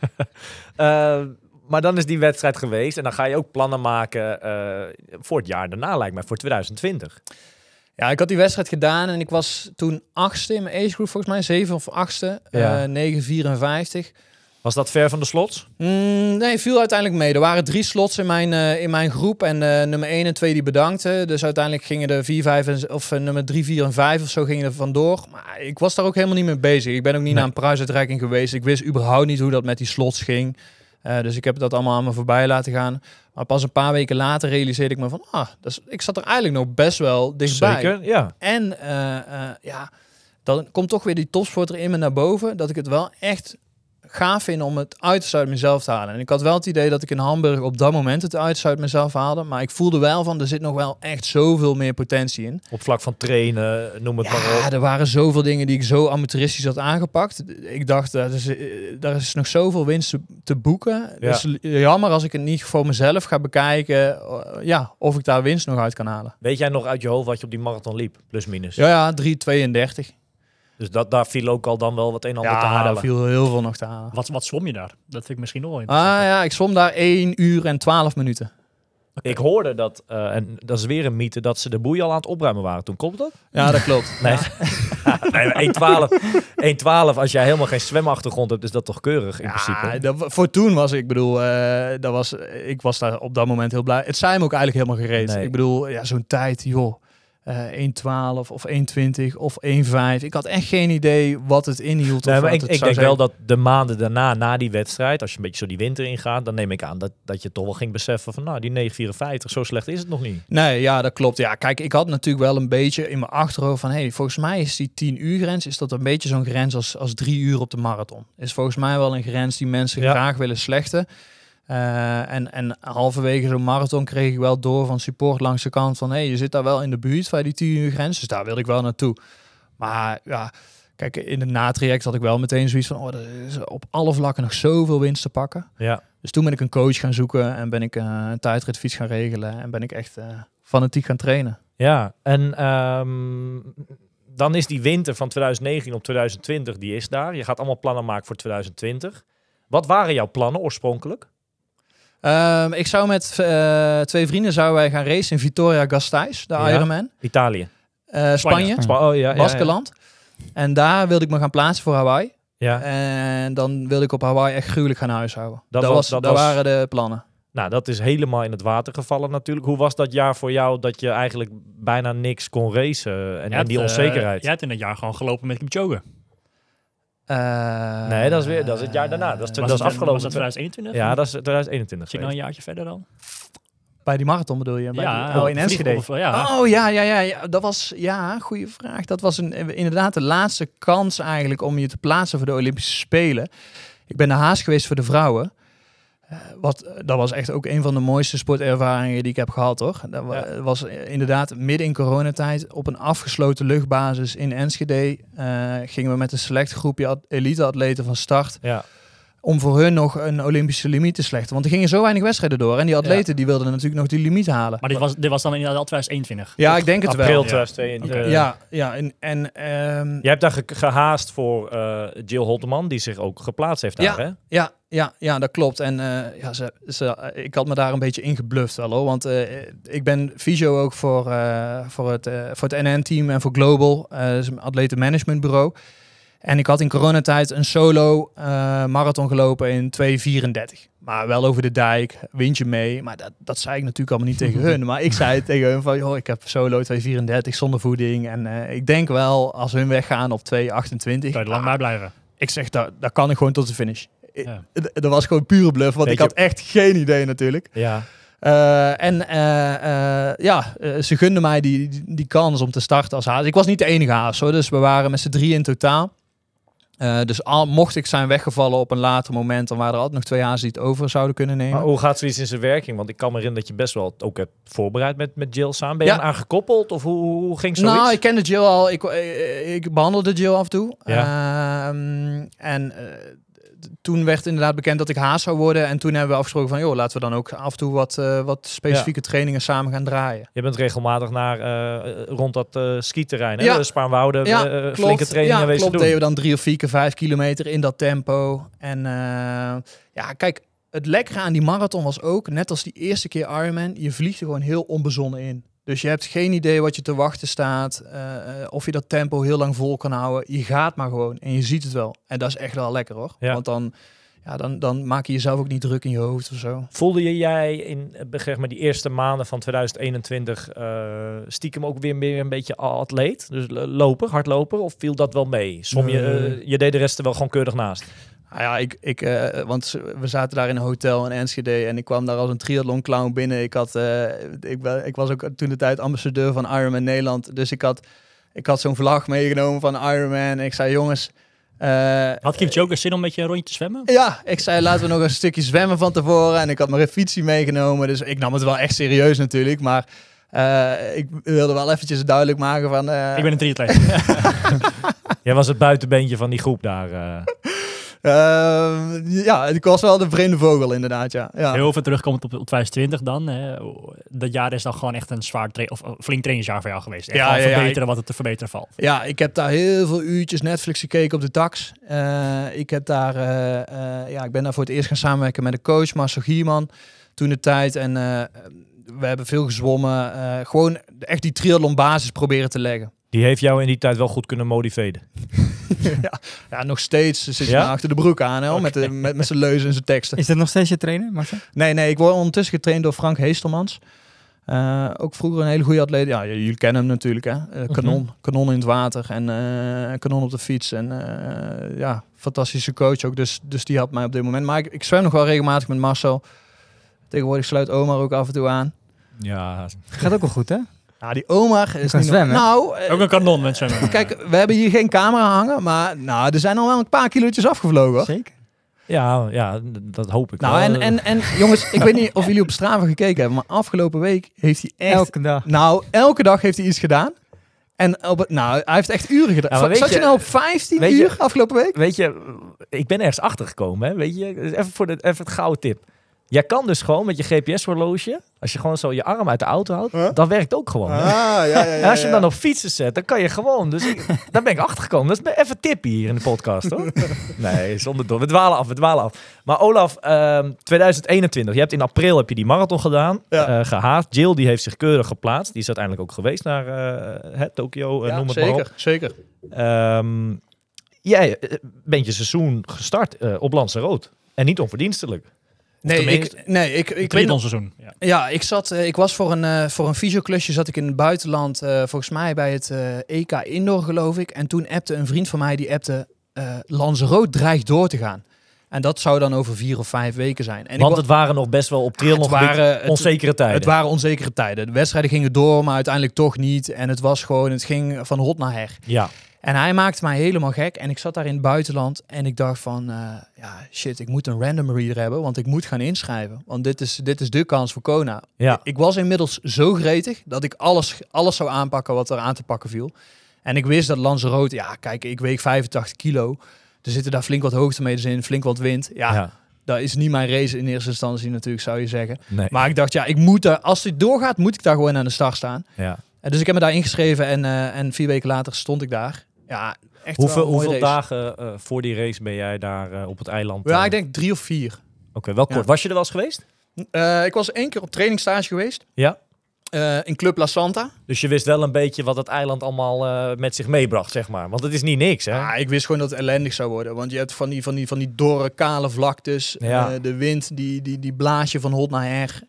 Eh, maar dan is die wedstrijd geweest en dan ga je ook plannen maken eh, voor het jaar daarna, lijkt mij, voor 2020. Ja, ik had die wedstrijd gedaan en ik was toen achtste in mijn age group, volgens mij, zeven of achtste, Ja. eh 9,54. Was dat ver van de slots? Mm, nee, viel uiteindelijk mee. Er waren drie slots in mijn, eh, in mijn groep en eh, nummer 1 en 2 die bedankten. Dus uiteindelijk gingen er 4, 5 en, of nummer 3, 4 en 5 of zo gingen er vandoor. Maar ik was daar ook helemaal niet mee bezig. Ik ben ook niet Nee. naar een prijsuitreiking geweest. Ik wist überhaupt niet hoe dat met die slots ging. Eh, dus ik heb dat allemaal aan me voorbij laten gaan. Maar pas een paar weken later realiseerde ik me van, ah, dat is- ik zat er eigenlijk nog best wel dichtbij. Zeker, ja. En eh, eh, ja, dan komt toch weer die topsporter in me naar boven. Dat ik het wel echt gaaf vind om het uiterste uit mezelf te halen. En ik had wel het idee dat ik in Hamburg op dat moment het uiterste uit mezelf haalde. Maar ik voelde wel van, er zit nog wel echt zoveel meer potentie in. Op vlak van trainen, noem het maar Ja, op. er waren zoveel dingen die ik zo amateuristisch had aangepakt. Ik dacht, daar is, eh, daar is nog zoveel winst te, te boeken. Ja. Dus jammer als ik het niet voor mezelf ga bekijken. eh, ja, of ik daar winst nog uit kan halen. Weet jij nog uit je hoofd wat je op die marathon liep? Plus minus. Ja, ja, 3,32. Dus dat, daar viel ook al dan wel wat een en ander te Ja, halen. daar viel heel veel nog te halen. Wat, wat zwom je daar? Dat vind ik misschien nog wel Ah ja, ik zwom daar 1 uur en 12 minuten. Ik hoorde dat, eh, en dat is weer een mythe, dat ze de boei al aan het opruimen waren. Toen klopt dat? Ja, dat klopt. Nee. nee, maar 1,12. 1,12, als jij helemaal geen zwemachtergrond hebt, is dat toch keurig in Ja, principe? dat, voor toen was ik bedoel, eh, dat was, ik was daar op dat moment heel blij. Het zei me ook eigenlijk helemaal gereed. Nee. Ik bedoel, ja, zo'n tijd, joh. Eh 1,12 of 1,20 of 1,5. Ik had echt geen idee wat het inhield. Nee, maar ik, ik denk wel dat de maanden daarna, na die wedstrijd, als je een beetje zo die winter ingaat, dan neem ik aan dat, dat je toch wel ging beseffen van, nou, die 9,54, zo slecht is het nog niet. Nee, ja, dat klopt. Ja, kijk, ik had natuurlijk wel een beetje in mijn achterhoofd van... hey, volgens mij is die 10 uur grens... is dat een beetje zo'n grens als, als drie uur op de marathon. Is volgens mij wel een grens die mensen Ja. graag willen slechten. Eh, en, en halverwege zo'n marathon kreeg ik wel door van support langs de kant van... hey, je zit daar wel in de buurt van die 10 uur grens. Dus daar wilde ik wel naartoe. Maar ja, kijk, in het natraject had ik wel meteen zoiets van... oh, er is op alle vlakken nog zoveel winst te pakken. Ja, Dus toen ben ik een coach gaan zoeken en ben ik eh, een tijdritfiets gaan regelen en ben ik echt eh, fanatiek gaan trainen. ja. en ehm, dan is die winter van 2019 op 2020, die is daar. Je gaat allemaal plannen maken voor 2020. Wat waren jouw plannen oorspronkelijk? Ehm, ik zou met eh, twee vrienden zouden wij gaan racen in Vitoria Gasteiz, de Ja. Ironman. Italië. Eh, Spanje, Spa- oh, ja, ja, ja. Baskeland. En daar wilde ik me gaan plaatsen voor Hawaii. Ja. En dan wilde ik op Hawaii echt gruwelijk gaan huishouden. Dat Dat, was- dat dat was- waren de plannen. Nou, dat is helemaal in het water gevallen natuurlijk. Hoe was dat jaar voor jou dat je eigenlijk bijna niks kon racen en, en die eh, onzekerheid? jij hebt in het jaar gewoon gelopen met Kipchoge. Eh, Nee, dat is weer- dat is het jaar daarna. Dat is Was dat het- afgelopen. Was dat 2021? ja, dat is 2021 Zit nou geweest. een jaartje verder dan? Bij die marathon bedoel je? Bij ja, die, oh, in Enschede. of- ja. Oh ja, ja, ja, ja, dat was ja, goede vraag. Dat was een, inderdaad de laatste kans eigenlijk om je te plaatsen voor de Olympische Spelen. Ik ben naar Haas geweest voor de vrouwen. Eh, wat, dat was echt ook een van de mooiste sportervaringen die ik heb gehad, toch? Dat Ja. was eh, inderdaad midden in coronatijd op een afgesloten luchtbasis in Enschede. eh, gingen we met een select groepje at- elite-atleten van start Ja. Om voor hun nog een Olympische limiet te slechten. Want er gingen zo weinig wedstrijden door en die atleten die wilden natuurlijk nog die limiet halen. Maar dit was, dit was dan inderdaad al 2021. Ja, ik denk het April wel. 2022. Oké. Ja, ja, en, en ehm, Jij hebt daar ge- gehaast voor eh, Jill Holteman, die zich ook geplaatst heeft daar, Ja. hè? ja, ja, ja, dat klopt. En eh, ja, ze, ze, ik had me daar een beetje ingebluft wel hoor. Want eh, ik ben fysio ook voor, eh, voor, het, voor het NN-team en voor Global, eh is een atletenmanagementbureau. En ik had in coronatijd een solo eh, marathon gelopen in 2.34. Maar wel over de dijk, windje mee. Maar dat, dat zei ik natuurlijk allemaal niet tegen hun. Maar ik zei tegen hun van, joh, ik heb solo 2.34 zonder voeding. En eh, ik denk wel, als hun weggaan op 2.28... Kan je lang ah, bij blijven. ik zeg, daar, daar kan ik gewoon tot de finish. Ja. Dat was gewoon pure bluff, want Weet ik je- had echt geen idee natuurlijk. Ja. Eh, en ja, ze gunden mij die, die, die kans om te starten als haas. Ik was niet de enige haas hoor, dus we waren met z'n drie in totaal. Eh, dus al mocht ik zijn weggevallen op een later moment, dan waren er altijd nog twee hazen die het over zouden kunnen nemen. Maar hoe gaat zoiets in zijn werking? Want ik kan me herinneren dat je best wel ook hebt voorbereid met, met Jill samen. Ben je Ja. gekoppeld of hoe, hoe ging zoiets? Nou, ik kende Jill al. Ik, ik behandelde Jill af en toe. Ja. Ehm, en eh, toen werd inderdaad bekend dat ik haas zou worden. En toen hebben we afgesproken van, joh, laten we dan ook af en toe wat, eh, wat specifieke trainingen samen gaan draaien. Je bent regelmatig naar, eh, rond dat eh skiterrein, hè? Ja. De Spaarnwoude, Ja, klopt. flinke trainingen ja, wezen klopt. doen. Deden we dan drie of vier keer vijf kilometer in dat tempo. En ja, kijk, het lekkere aan die marathon was ook, net als die eerste keer Ironman, je vliegt er gewoon heel onbezonnen in. Dus je hebt geen idee wat je te wachten staat. eh, eh, of je dat tempo heel lang vol kan houden. Je gaat maar gewoon en je ziet het wel. En dat is echt wel lekker hoor. Ja. Want dan, ja, dan, dan maak je jezelf ook niet druk in je hoofd of zo. Voelde je jij in eh, zeg maar, die eerste maanden van 2021 eh, stiekem ook weer meer een beetje atleet? Dus loper, hardloper? Of viel dat wel mee? Som je, je deed de rest er wel gewoon keurig naast. Nou ja, ik, ik, eh, want we zaten daar in een hotel in Enschede en ik kwam daar als een triathlon clown binnen. Ik, had, eh, ik, ik was ook toen de tijd ambassadeur van Ironman Nederland. Dus ik had, ik had zo'n vlag meegenomen van Ironman. En ik zei, jongens... eh, Had Kipchoge zin om met je een rondje te zwemmen? ja, ik zei laten we nog een stukje zwemmen van tevoren. En ik had mijn fietsie meegenomen. Dus ik nam het wel echt serieus natuurlijk. Maar eh, ik wilde wel eventjes duidelijk maken van... eh, Ik ben een triatleet. Jij was het buitenbeentje van die groep daar. eh. Eh, ja, ik was wel de vreemde vogel inderdaad, ja. ja. Heel veel terugkomend op, op 2020 dan. Hè. Dat jaar is dan gewoon echt een zwaar of een flink trainingsjaar voor jou geweest. Echt Ja, verbeteren wat het te verbeteren valt. Ja, ik heb daar heel veel uurtjes Netflix gekeken op de tax. Eh, ik, heb daar, eh, eh, ja, ik ben daar voor het eerst gaan samenwerken met een coach, Marcel Gierman, toen de tijd. En we hebben veel gezwommen. gewoon echt die triathlon basis proberen te leggen. Die heeft jou in die tijd wel goed kunnen motiveren. ja, ja, nog steeds zit je Ja? achter de broek aan, hè, met, de, met, met zijn leuzen en zijn teksten. Is dat nog steeds je trainer, Marcel? Nee, nee, ik word ondertussen getraind door Frank Heestelmans. Eh, ook vroeger een hele goede atleet. Ja, jullie kennen hem natuurlijk, hè? Eh, kanon, kanon in het water en eh, kanon op de fiets. En eh, ja, fantastische coach ook. Dus, dus die helpt mij op dit moment. Maar ik, ik zwem nog wel regelmatig met Marcel. Tegenwoordig sluit Omar ook af en toe aan. Ja, Gaat ook wel goed, hè? Ja, die Omar is kan niet zwemmen. Nou, eh, Ook een kanon met zwemmen. kijk, we hebben hier geen camera hangen, maar nou, er zijn al wel een paar kilootjes afgevlogen. Hoor. Zeker. ja, ja, dat hoop ik Nou, wel. en, en, en jongens, ik weet niet of jullie op Strava gekeken hebben, maar afgelopen week heeft hij echt Elke dag. Nou, elke dag heeft hij iets gedaan. En op het, nou, hij heeft echt uren gedaan. Ja, Zat je, je- nou op 15 weet je- uur afgelopen week? Weet je, ik ben ergens achter gekomen. Hè? Weet je, even voor de, even het gouden tip. Jij kan dus gewoon met je GPS-horloge, als je gewoon zo je arm uit de auto houdt, Huh? dat werkt ook gewoon. Ah, ja, ja, En als je hem dan op fietsen zet, dan kan je gewoon. Dus ik, daar ben ik achter gekomen. Dat is even tippie hier in de podcast, hoor. Nee, zonder door. We dwalen af, we dwalen af. Maar Olaf, ehm, 2021. Je hebt in april heb je die marathon gedaan, Ja. gehaast. Jill die heeft zich keurig geplaatst. Die is uiteindelijk ook geweest naar eh, Tokio, eh, Ja, noem het maar op. zeker, zeker. Ehm, jij bent je seizoen gestart op Lanzarote. En niet onverdienstelijk. Nee, ik, nee, ik, ik nog, seizoen. Ja. ja, ik zat, eh, ik was voor een, eh voor een fysioklusje zat ik in het buitenland, eh, volgens mij bij het EK Indoor geloof ik. En toen appte een vriend van mij, die appte, Lanzarote dreigt door te gaan. En dat zou dan over vier of vijf weken zijn. En Want ik, het waren nog best wel op triathlon het waren- het- onzekere tijden. Het waren onzekere tijden. De wedstrijden gingen door, maar uiteindelijk toch niet. En het was gewoon, het ging van hot naar her. ja, En hij maakte mij helemaal gek. En ik zat daar in het buitenland en ik dacht van, eh, ja shit, ik moet een random reader hebben, want ik moet gaan inschrijven. Want dit is, dit is de kans voor Kona. ja. Ik was inmiddels zo gretig dat ik alles, alles zou aanpakken wat er aan te pakken viel. En ik wist dat Lanzarote, ja kijk, ik weeg 85 kilo. Er zitten daar flink wat hoogtemeters in, flink wat wind. Ja, ja. dat is niet mijn race in eerste instantie natuurlijk, zou je zeggen. Nee. Maar ik dacht, ja, ik moet daar, als dit doorgaat, moet ik daar gewoon aan de start staan. ja. En dus ik heb me daar ingeschreven en, eh, en vier weken later stond ik daar. Ja, echt Hoeveel, hoeveel dagen eh, voor die race ben jij daar eh, op het eiland? Ja, eh? ik denk drie of vier. Oké, wel kort. Ja. Was je er wel eens geweest? Ik was één keer op trainingsstage geweest. Ja. in Club La Santa. Dus je wist wel een beetje wat het eiland allemaal met zich meebracht, zeg maar. Want het is niet niks, hè? Ah, ik wist gewoon dat het ellendig zou worden. Want je hebt van die, van die, van die dorre, kale vlaktes. Ja. de wind, die, die, die blaas je van hot naar her.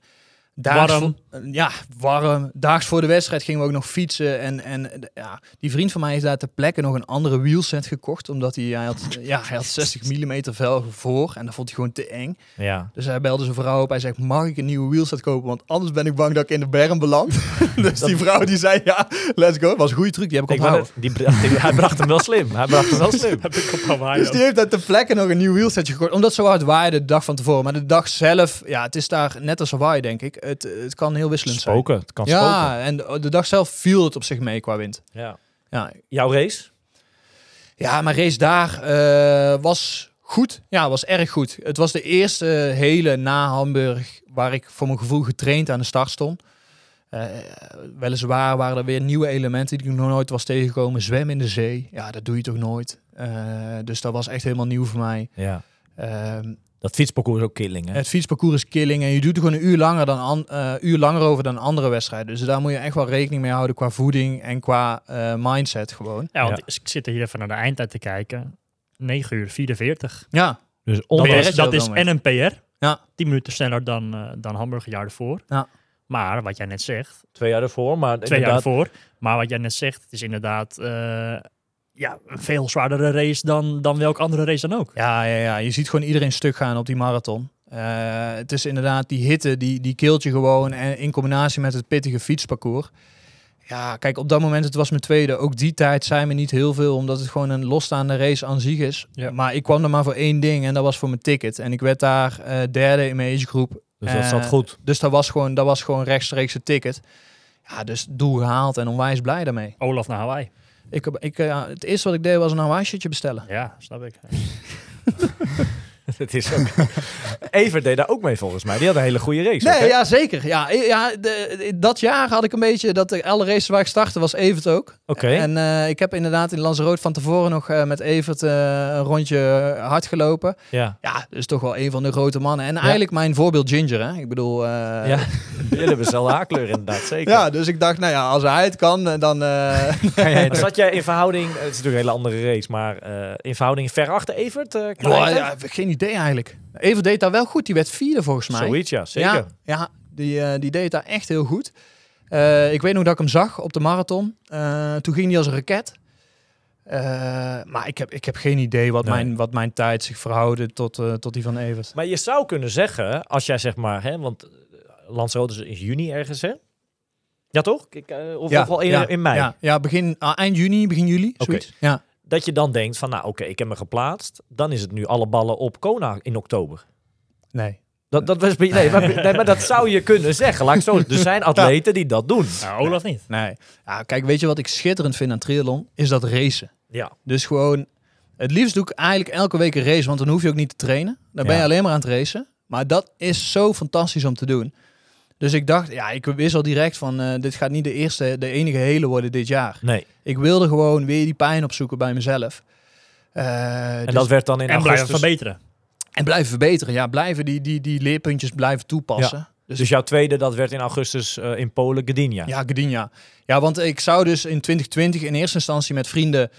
Daags Warm. voor- eh, ja, warm. Daags voor de wedstrijd gingen we ook nog fietsen. En, en eh, ja, die vriend van mij heeft daar ter plekke nog een andere wheelset gekocht. Omdat hij, hij, had, ja, hij had 60 mm velgen voor. En dat vond hij gewoon te eng. Ja. Dus hij belde zijn vrouw op. Hij zegt, mag ik een nieuwe wheelset kopen? Want anders ben ik bang dat ik in de berm beland. dus die vrouw die zei, ja, let's go. was een goede truc, die heb ik Ik onthouden. die, hij bracht hem wel slim. Hij bracht hem wel slim. Heb ik op Hawaii Dus die heeft daar ter plekke nog een nieuw wheelsetje gekocht. Omdat het zo hard waaide de dag van tevoren. Maar de dag zelf, ja, het is daar net als Hawaii, denk ik. Het, het kan heel wisselend zijn. Spoken. Het kan spoken. Ja, en de, de dag zelf viel het op zich mee qua wind. Ja. Ja, Jouw race? ja mijn race daar eh, was goed. Ja, was erg goed. Het was de eerste hele na Hamburg waar ik voor mijn gevoel getraind aan de start stond. Eh, weliswaar waren er weer nieuwe elementen die ik nog nooit was tegengekomen. Zwemmen in de zee, ja, dat doe je toch nooit. Eh, dus dat was echt helemaal nieuw voor mij. Ja. Ehm, Dat fietsparcours is ook killing, hè? Het fietsparcours is killing en je doet er gewoon een uur langer, dan an, eh, uur langer over dan andere wedstrijden. Dus daar moet je echt wel rekening mee houden qua voeding en qua eh, mindset gewoon. Ja, want Ja. ik zit er hier even naar de eindtijd te kijken. 9 uur 44. Ja, Dus Dat onder... Dat is en een PR. Ja. 10 minuten sneller dan, eh dan Hamburg een jaar ervoor. Ja. Maar wat jij net zegt, twee jaar ervoor, maar twee jaar ervoor. Maar wat jij net zegt, het is inderdaad eh, ja, een veel zwaardere race dan, dan welke andere race dan ook. ja, ja, ja. je ziet gewoon iedereen stuk gaan op die marathon. Eh, het is inderdaad die hitte, die, die keelt je gewoon en in combinatie met het pittige fietsparcours. Ja, kijk, op dat moment, het was mijn tweede. Ook die tijd zijn me niet heel veel, omdat het gewoon een losstaande race aan zich is. Ja. Maar ik kwam er maar voor één ding en dat was voor mijn ticket. En ik werd daar eh, derde in mijn agegroep. dus dat Eh, zat goed. Dus dat was gewoon, dat was gewoon rechtstreeks het ticket. Ja, dus doel gehaald en onwijs blij daarmee. Olaf naar Hawaii. Ik, heb- ik, eh, het eerste wat ik deed was een Hawaii-shirtje bestellen. Ja, snap ik. Het is ook... Evert deed daar ook mee volgens mij. Die had een hele goede race. ook? Nee, ja, zeker. Ja, ja de, dat jaar had ik een beetje, dat de, alle races waar ik startte was Evert ook. Oké. En eh, ik heb inderdaad in Lanzarote van tevoren nog eh, met Evert eh, een rondje hard gelopen. Ja. Ja, dus toch wel een van de grote mannen. En eigenlijk mijn voorbeeld Ginger, hè. Ik bedoel... eh, ja. Jullie hebben dezelfde haarkleur inderdaad, zeker. ja, dus ik dacht, nou ja, als hij het kan, dan... eh, kan jij het Zat jij in verhouding, het is natuurlijk een hele andere race, maar eh, in verhouding ver achter Evert? eh, ja, geen idee eigenlijk. Evert deed daar wel goed. Die werd vierde volgens mij. Zoiets, ja, zeker. Ja, ja die, eh, die deed daar echt heel goed. Eh, ik weet nog dat ik hem zag op de marathon. Eh, toen ging hij als een raket. Maar ik heb, ik heb geen idee wat, Nee. mijn, wat mijn tijd zich verhoudde tot, tot die van Evert. Maar je zou kunnen zeggen, als jij zeg maar, hè, want Lanzarote is in juni ergens, hè? Ja, toch? Ik, of, of al in, ja, in mei. Ja, ja begin, ah, eind juni, begin juli. Zoiets. Ja. Dat je dan denkt van, nou oké, ik heb me geplaatst. Dan is het nu alle ballen op Kona in oktober. Nee. Dat, dat was, nee, maar, nee, maar dat zou je kunnen zeggen. Laat ik zo, er zijn atleten die dat doen. Nou, Olaf niet. nee. Ja, kijk, weet je wat ik schitterend vind aan triathlon? Is dat racen. Ja, Dus gewoon, het liefst doe ik eigenlijk elke week een race, want dan hoef je ook niet te trainen. Dan ben Ja. je alleen maar aan het racen. Maar dat is zo fantastisch om te doen. Dus ik dacht, ja, ik wist al direct van, eh, dit gaat niet de eerste, de enige hele worden dit jaar. nee. Ik wilde gewoon weer die pijn opzoeken bij mezelf. Eh, En dus- dat werd dan in En blijven augustus. verbeteren. en blijven verbeteren. Ja, blijven die, die, die leerpuntjes blijven toepassen. Dus, Dus jouw tweede, dat werd in augustus eh, in Polen, Gdynia. ja, Gdynia. Ja, want ik zou dus in 2020 in eerste instantie met vrienden...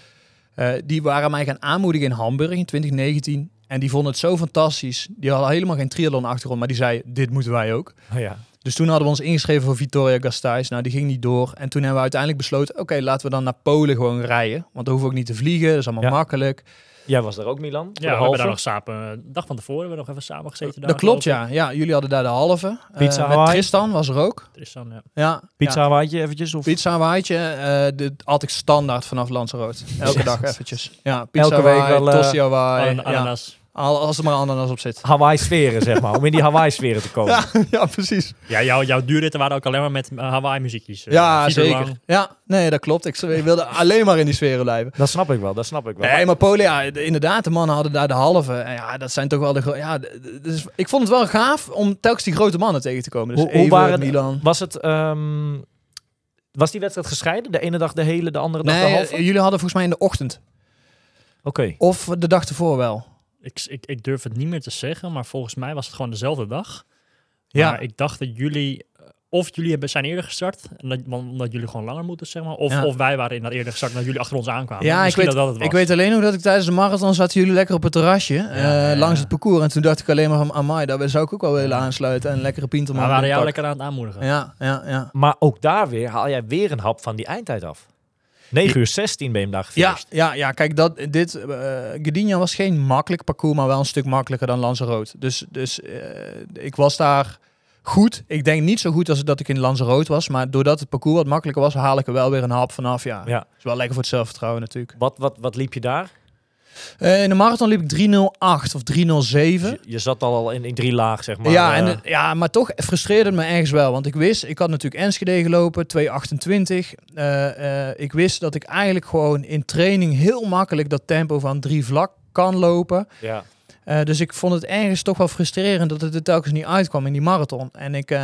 eh, die waren mij gaan aanmoedigen in Hamburg in 2019. En die vonden het zo fantastisch. Die hadden helemaal geen triathlon achtergrond, maar die zei, dit moeten wij ook. Oh, ja. Dus toen hadden we ons ingeschreven voor Victoria Gasteiz. Nou, die ging niet door. En toen hebben we uiteindelijk besloten, oké, laten we dan naar Polen gewoon rijden. Want dan hoeven we ook niet te vliegen, dat is allemaal Ja. makkelijk. Jij was daar ook, Milan? Ja, we hebben daar nog samen, een dag van tevoren hebben we nog even samen gezeten. daar, dat klopt, ja. Ja, jullie hadden daar de halve. Eh, Pizza met. Tristan was er ook. Tristan, ja. Ja, Pizza ja. Hawaii eventjes? Of? Pizza Hawaii'tje, eh dit had ik standaard vanaf Lanzarote. Elke dag eventjes. Ja, pizza Elke week Hawaii, wel, eh. An- ananas. Als er maar ananas op zit. Hawaii-sferen, zeg maar. Om in die Hawaii-sferen te komen. Ja, ja precies. Ja, jouw, jouw duurritten waren ook alleen maar met eh, Hawaii muziekjes. eh, Ja, zeker. lang. Ja, nee, dat klopt. Ik wilde alleen maar in die sferen blijven. Dat snap ik wel, dat snap ik wel. Nee, maar Polen, ja, d- inderdaad, de mannen hadden daar de halve. En ja, dat zijn toch wel de... Ja, dus ik vond het wel gaaf om telkens die grote mannen tegen te komen. Dus Hoe- hoe waren Milan. Was het... ehm, was die wedstrijd gescheiden? De ene dag de hele, de andere dag de halve? jullie hadden volgens mij in de ochtend. Oké. Of de dag ervoor wel. Ik, ik, ik durf het niet meer te zeggen, maar volgens mij was het gewoon dezelfde dag. Ja. Maar ik dacht dat jullie, eh, of jullie hebben, zijn eerder gestart, dat, omdat jullie gewoon langer moeten, zeg maar. Of, Ja. of wij waren inderdaad eerder gestart, omdat jullie achter ons aankwamen. Ja, ik weet, dat dat het was. ik weet alleen nog dat ik tijdens de marathon zaten jullie lekker op het terrasje. eh, ja. Langs het parcours. En toen dacht ik alleen maar van, amai, daar zou ik ook wel willen aansluiten. En een lekkere pinterman. Maar we waren jou lekker aan het aanmoedigen. Ja, ja, ja. Maar ook daar weer haal jij weer een hap van die eindtijd af. 9 uur 16 ben je hem daar Ja, gefinished. ja, ja, kijk, dat, dit, Gdynia was geen makkelijk parcours, maar wel een stuk makkelijker dan Lanzarote. Dus, dus eh, ik was daar goed. Ik denk niet zo goed als dat ik in Lanzarote was, maar doordat het parcours wat makkelijker was, haal ik er wel weer een hap vanaf. Ja, Ja. is wel lekker voor het zelfvertrouwen natuurlijk. Wat, wat, wat liep je daar? Eh, in de marathon liep ik 308 of 307. Je, je zat al in, in drie laag, zeg maar. ja, eh, en, ja, maar toch frustreerde het me ergens wel. Want ik wist, ik had natuurlijk Enschede gelopen, 228. Eh, eh, ik wist dat ik eigenlijk gewoon in training heel makkelijk dat tempo van drie vlak kan lopen. ja. Dus ik vond het ergens toch wel frustrerend dat het er telkens niet uitkwam in die marathon. En ik,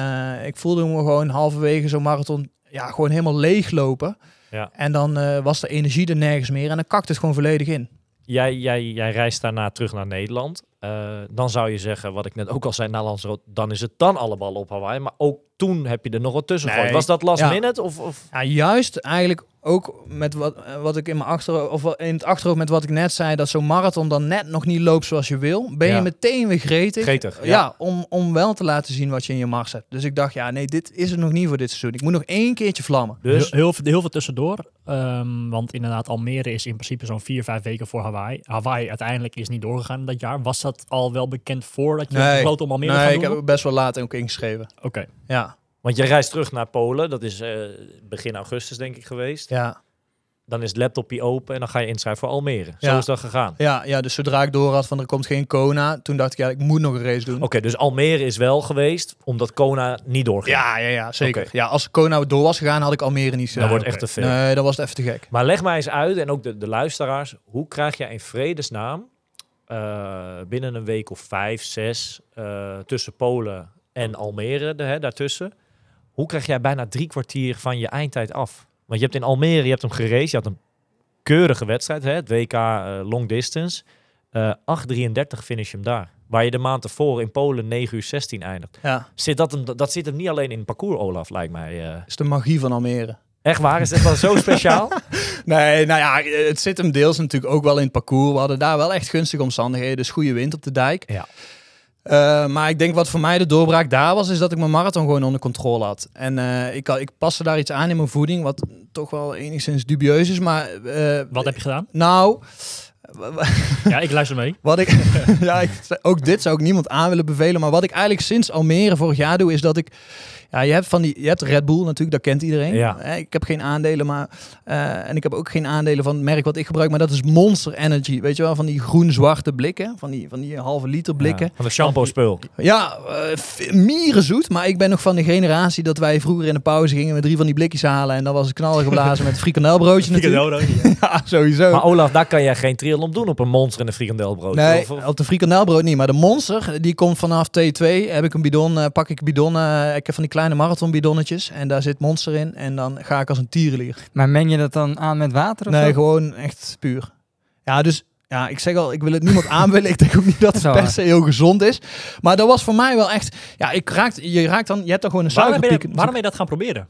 ik voelde me gewoon halverwege zo'n marathon ja, gewoon helemaal leeg lopen. Ja. En dan was de energie er nergens meer en dan kakte het gewoon volledig in. Jij, jij, jij reist daarna terug naar Nederland. Eh, dan zou je zeggen, wat ik net ook al zei, na Lanzarote, dan is het dan alle ballen op Hawaii. Maar ook toen heb je er nog wat tussen Nee. Was dat last Ja. minute? Of, of? Ja, juist eigenlijk ook met wat, eh, wat ik in mijn achterhoofd, of in het achterhoofd met wat ik net zei, dat zo'n marathon dan net nog niet loopt zoals je wil, ben Ja. je meteen weer gretig. Gretig, Ja, ja. om, om wel te laten zien wat je in je mars hebt. Dus ik dacht, ja, nee, dit is het nog niet voor dit seizoen. Ik moet nog één keertje vlammen. Dus Heel, heel, veel- heel veel tussendoor. Ehm, want inderdaad, Almere is in principe zo'n vier, vijf weken voor Hawaii. Hawaii uiteindelijk is niet doorgegaan dat jaar. Was dat al wel bekend voordat je Nee. besloot om Almere te nee, gaan ik doen? heb best wel laat ook ingeschreven. Oké. Ja, Want jij reist terug naar Polen. Dat is eh, begin augustus denk ik geweest. ja. Dan is het laptopje open en dan ga je inschrijven voor Almere. Zo is dat gegaan. Ja, ja, dus zodra ik door had van er komt geen Kona, toen dacht ik, ja, ik moet nog een race doen. Oké, dus Almere is wel geweest, omdat Kona niet doorging. Ja, ja, ja, zeker. Ja, als Kona door was gegaan, had ik Almere niet gedaan. Dat wordt echt te veel. Nee, dat was het even te gek. Maar leg mij eens uit, en ook de, de luisteraars, hoe krijg jij in vredesnaam eh, binnen een week of vijf, zes eh, tussen Polen en Almere, de, hè, daartussen, hoe krijg jij bijna drie kwartier van je eindtijd af? Want je hebt in Almere, je hebt hem geraced, je had een keurige wedstrijd, hè, het WK eh, Long Distance. Eh 8.33 finish hem daar. Waar je de maand ervoor in Polen 9 uur 16 eindigt. Ja, Zit dat, hem, dat zit hem niet alleen in het parcours, Olaf, lijkt mij. eh. is de magie van Almere. Echt waar? Is dit wel zo speciaal? Nee, nou ja, het zit hem deels natuurlijk ook wel in het parcours. We hadden daar wel echt gunstige omstandigheden, dus goede wind op de dijk. Ja. Eh, maar ik denk wat voor mij de doorbraak daar was, is dat ik mijn marathon gewoon onder controle had. En eh, ik, ik paste daar iets aan in mijn voeding, wat toch wel enigszins dubieus is. Maar eh, Wat heb je gedaan? nou, Ja, ik luister mee. wat ik, ja, ik, ook dit zou ik niemand aan willen bevelen. Maar wat ik eigenlijk sinds Almere vorig jaar doe, is dat ik, ja, je hebt van die, je hebt Red Bull natuurlijk, dat kent iedereen. Ja. Ik heb geen aandelen, maar eh, en ik heb ook geen aandelen van het merk wat ik gebruik, maar dat is Monster Energy, weet je wel, van die groen-zwarte blikken, van die, van die halve liter blikken. Ja, van de shampoo spul. Ja, eh, mierenzoet. Maar ik ben nog van de generatie dat wij vroeger in de pauze gingen met drie van die blikjes halen. En dan was het knallen geblazen met frikandelbroodje natuurlijk. Ja, sowieso. Maar Olaf, daar kan jij geen triathlon doen op een monster en een frikandelbrood. Nee, Of- of- op de frikandelbrood niet. Maar de monster, die komt vanaf T2. Heb ik een bidon, eh, pak ik bidon. eh, ik heb van die kleine marathonbidonnetjes. En daar zit monster in. En dan ga ik als een tierenlier. Maar meng je dat dan aan met water of Nee, zo? gewoon echt puur. Ja, dus ja, ik zeg al, ik wil het niemand aanbevelen. Ik denk ook niet dat het Zo, per se heel gezond is. Maar dat was voor mij wel echt... Ja, ik raakt, je raakt dan... Je hebt dan gewoon een suikerpiek. waarom ben je dat gaan proberen?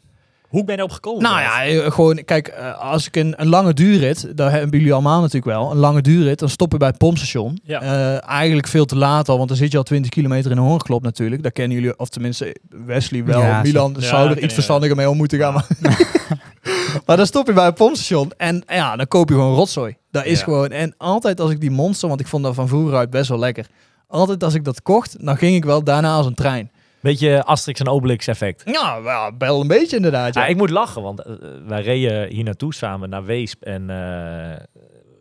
Hoe ben je erop gekomen? Nou ja, eh, gewoon, kijk, eh, als ik een, een lange duurrit, daar hebben jullie allemaal natuurlijk wel, een lange duurrit, dan stop je bij het pompstation. Ja. Eh, eigenlijk veel te laat al, want dan zit je al 20 kilometer in een hoornklop natuurlijk. Daar kennen jullie, of tenminste Wesley wel, Ja, Milan zo- zou Ja, er iets verstandiger mee om moeten gaan. Maar, maar dan stop je bij het pompstation en ja, dan koop je gewoon rotzooi. Dat is Ja. gewoon, en altijd als ik die monster, want ik vond dat van vroeger uit best wel lekker. Altijd als ik dat kocht, dan ging ik wel daarna als een trein. Beetje Asterix en Obelix effect. Ja, wel, wel een beetje inderdaad. Ja. Ja, ik moet lachen, want eh, wij reden hier naartoe samen naar Weesp en eh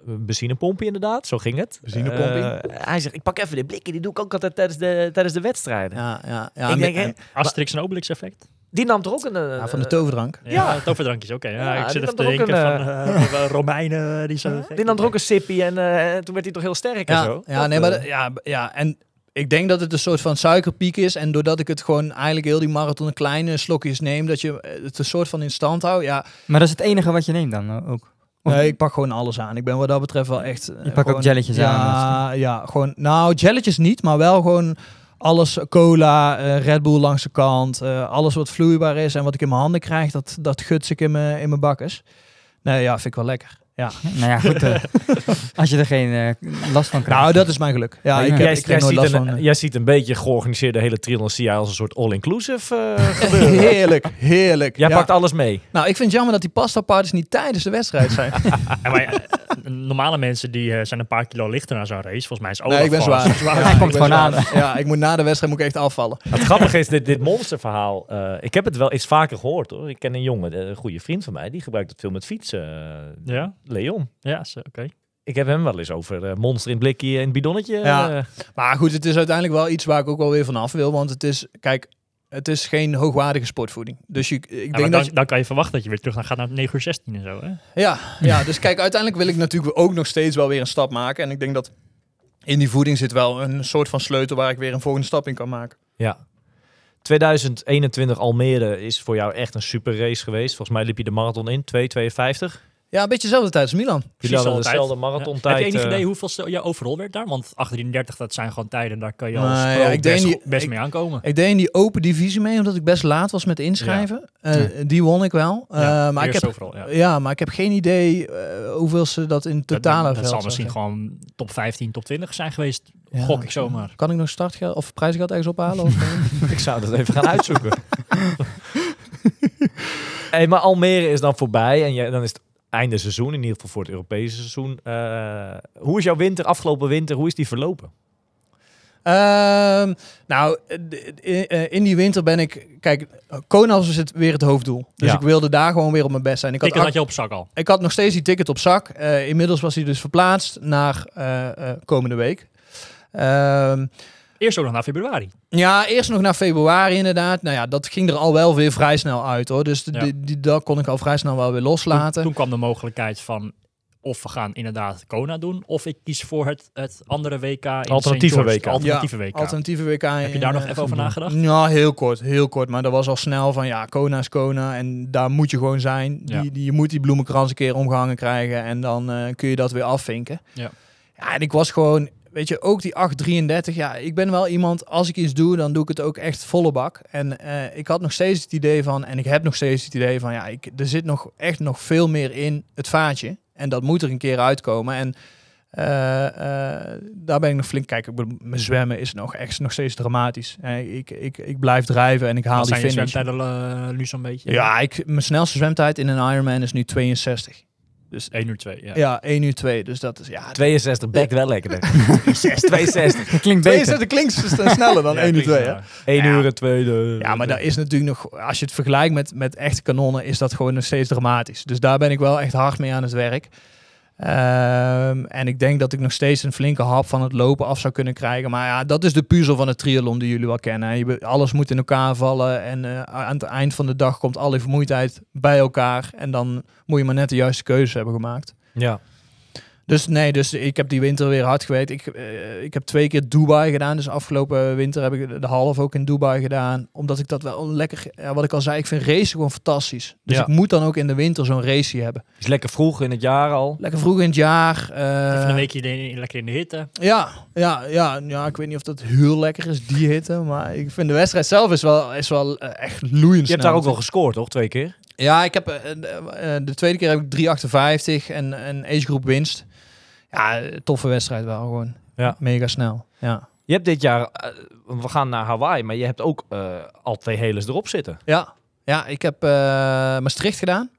benzinepompje inderdaad, zo ging het. Benzinepompje. Eh, hij zegt, ik pak even dit blikje, die doe ik ook altijd tijdens de, tijdens de wedstrijden. ja, ja, ja. ik en- denk, en- hè, Asterix en Obelix effect. die nam toch ook een... eh, ja, van de toverdrank. Ja, Ja. toverdrankjes, oké. Ja, Ja, ik zit die even te nam toch ook denken een, van eh, Romeinen die zo... die nam toch ook een sippie en eh, toen werd hij toch heel sterk en Ja, zo. ja, Dat, nee, maar eh, de- ja, ja, en ik denk dat het een soort van suikerpiek is. En doordat ik het gewoon eigenlijk heel die marathon in kleine slokjes neem, dat je eh, het een soort van in stand houdt. Ja, Maar dat is het enige wat je neemt dan eh, ook? Of- nee, ik pak gewoon alles aan. Ik ben wat dat betreft wel echt... eh, Je pakt ook jelletjes ja, aan, Ja, gewoon... Nou, jelletjes niet, maar wel gewoon alles. Cola, eh, Red Bull langs de kant. alles wat vloeibaar is en wat ik in mijn handen krijg, dat, dat guts ik in mijn, in mijn bakkes. Nee, ja, vind ik wel lekker. Ja. Nou ja, goed. eh, als je er geen eh, last van krijgt. Nou, dat is mijn geluk. Ja, ik, heb, jij, ik jij, ziet last een, van... eh, jij ziet een beetje georganiseerde hele triathlon zie jij als een soort all-inclusive eh, gebeuren. Heerlijk, heerlijk. Jij Ja. pakt alles mee. Nou, ik vind het jammer dat die pasta parties niet tijdens de wedstrijd zijn. Ja, maar, normale mensen die eh, zijn een paar kilo lichter naar zo'n race. Volgens mij is Olaf nee, ik ben zwaar. Hij Ja, komt gewoon zwaar. Ja, ik moet na de wedstrijd moet ik echt afvallen. Het grappige is, dit, dit monsterverhaal, eh, ik heb het wel eens vaker gehoord hoor. Ik ken een jongen, een goede vriend van mij, die gebruikt het veel met fietsen. Ja, Leon. ja zo, oké. Ik heb hem wel eens over eh, monster in het blikje en het bidonnetje. Ja. eh, Maar goed, het is uiteindelijk wel iets waar ik ook wel weer vanaf wil. Want het is, kijk, het is geen hoogwaardige sportvoeding. Dus je, ik Ja, denk dan, dat je, dan kan je verwachten dat je weer terug naar- gaat naar 9 uur 16 en zo. Hè? ja, ja, dus kijk, uiteindelijk wil ik natuurlijk ook nog steeds wel weer een stap maken. En ik denk dat in die voeding zit wel een soort van sleutel waar ik weer een volgende stap in kan maken. ja. 2021 Almere is voor jou echt een super race geweest. Volgens mij liep je de marathon in, 2,52. Ja, een beetje dezelfde tijd als Milan. Precies hadden altijd. dezelfde Ja. marathontijd. Heb je enig eh, idee hoeveel je overal werd daar? Want 833, dat zijn gewoon tijden, daar kan je als Nee, pro ja, ik denk best, die- best ik- mee aankomen. Ik deed in die open divisie mee, omdat ik best laat was met inschrijven. Eh, Ja. Die won ik wel. Eh, Ja, maar, ik heb, overal, ja. ja, maar ik heb geen idee hoeveel ze dat in Dat- totale dat, veld zal misschien gewoon top 15, top 20 zijn geweest. Ja. Gok ik zomaar. Kan ik nog startgeld of prijsgeld ergens ophalen? Of? Ik zou dat even gaan uitzoeken. hey, maar Almere is dan voorbij en je, dan is het einde seizoen, in ieder geval voor het Europese seizoen. Eh, hoe is jouw winter, afgelopen winter, hoe is die verlopen? Ehm, nou, eh, in, die winter ben ik... Kijk, Konas was het weer het hoofddoel. Dus Ja. ik wilde daar gewoon weer op mijn best zijn. Ik had, Ik had je op zak al. ik had nog steeds die ticket op zak. Eh, inmiddels was hij dus verplaatst naar eh, eh, komende week. Ehm, Eerst ook nog naar februari. Ja, eerst nog naar februari inderdaad. Nou ja, dat ging er al wel weer vrij snel uit hoor. Dus Ja. die, die, dat kon ik al vrij snel wel weer loslaten. toen kwam de mogelijkheid van of we gaan inderdaad Kona doen, of ik kies voor het, het andere WK in Alternatieve WK. Alternatieve WK. Alternatieve WK. Heb je daar nog even over nagedacht? Ja, heel kort, heel kort. Maar dat was al snel van ja, Kona is Kona en daar moet je gewoon zijn. Ja. Die, die, je moet die bloemenkrans een keer omgehangen krijgen en dan eh, kun je dat weer afvinken. Ja. Ja, en ik was gewoon, weet je, ook die 833. Ja, ik ben wel iemand, als ik iets doe, dan doe ik het ook echt volle bak. En eh, ik had nog steeds het idee van, en ik heb nog steeds het idee van, ja, ik, er zit nog echt nog veel meer in het vaatje. En dat moet er een keer uitkomen. En eh, eh, daar ben ik nog flink. Kijk, mijn zwemmen is nog echt nog steeds dramatisch. Ik, ik, ik blijf drijven en ik haal die zijn je finish. zwemtijden eh, nu zo'n beetje? Ja, ik, mijn snelste zwemtijd in een Ironman is nu 62. 1 uur 2. Ja. Ja, 1 uur 2. Dus dat is ja. 62, bekt wel lekker. 62. Klinkt beter. 62 klinkt s- sneller dan Ja, 1 uur klinkt, 2. ja. 1 Ja. uur en tweede. Ja, maar dat is natuurlijk nog, als je het vergelijkt met, met echte kanonnen, is dat gewoon nog steeds dramatisch. Dus daar ben ik wel echt hard mee aan het werk. Ehm, en ik denk dat ik nog steeds een flinke hap van het lopen af zou kunnen krijgen. Maar ja, dat is de puzzel van het triathlon die jullie wel kennen. Je, alles moet in elkaar vallen en eh, aan het eind van de dag komt alle vermoeidheid bij elkaar. En dan moet je maar net de juiste keuze hebben gemaakt. Ja. Dus nee, dus ik heb die winter weer hard gewerkt. Ik, eh, ik heb twee keer Dubai gedaan. Dus afgelopen winter heb ik de half ook in Dubai gedaan. Omdat ik dat wel lekker, ja, wat ik al zei, ik vind racen gewoon fantastisch. Dus Ja. ik moet dan ook in de winter zo'n race hebben. Is lekker vroeg in het jaar al. Lekker vroeg in het jaar. eh, Even een weekje in- lekker in de hitte. Ja, ja, ja, ja, ik weet niet of dat heel lekker is, die hitte. Maar ik vind de wedstrijd zelf is wel, is wel eh, echt loeiend Je hebt daar ook wel gescoord, toch? Twee keer? Ja, ik heb, eh, de, eh, de tweede keer heb ik 3,58 en een agegroep winst. Ja, toffe wedstrijd wel gewoon. Ja. Mega snel. Ja. Je hebt dit jaar, eh, we gaan naar Hawaii, maar je hebt ook eh, al twee heles erop zitten. Ja, ja ik heb eh, Maastricht gedaan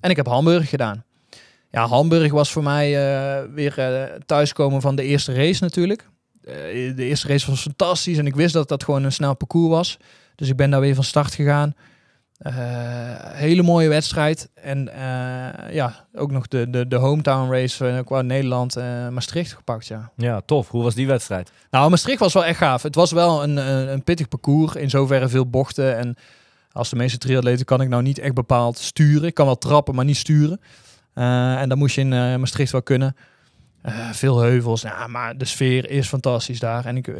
en ik heb Hamburg gedaan. Ja, Hamburg was voor mij eh, weer eh, thuiskomen van de eerste race natuurlijk. Eh, de eerste race was fantastisch en ik wist dat dat gewoon een snel parcours was. Dus ik ben daar weer van start gegaan. Eh, hele mooie wedstrijd. En eh, ja, ook nog de, de, de hometown race eh, qua Nederland Maastricht gepakt, ja. Ja, tof. Hoe was die wedstrijd? Nou, Maastricht was wel echt gaaf. Het was wel een, een, een pittig parcours. In zoverre veel bochten. En als de meeste triatleten kan ik nou niet echt bepaald sturen. Ik kan wel trappen, maar niet sturen. En dat moest je in Maastricht wel kunnen. Veel heuvels. Ja, maar de sfeer is fantastisch daar. En ik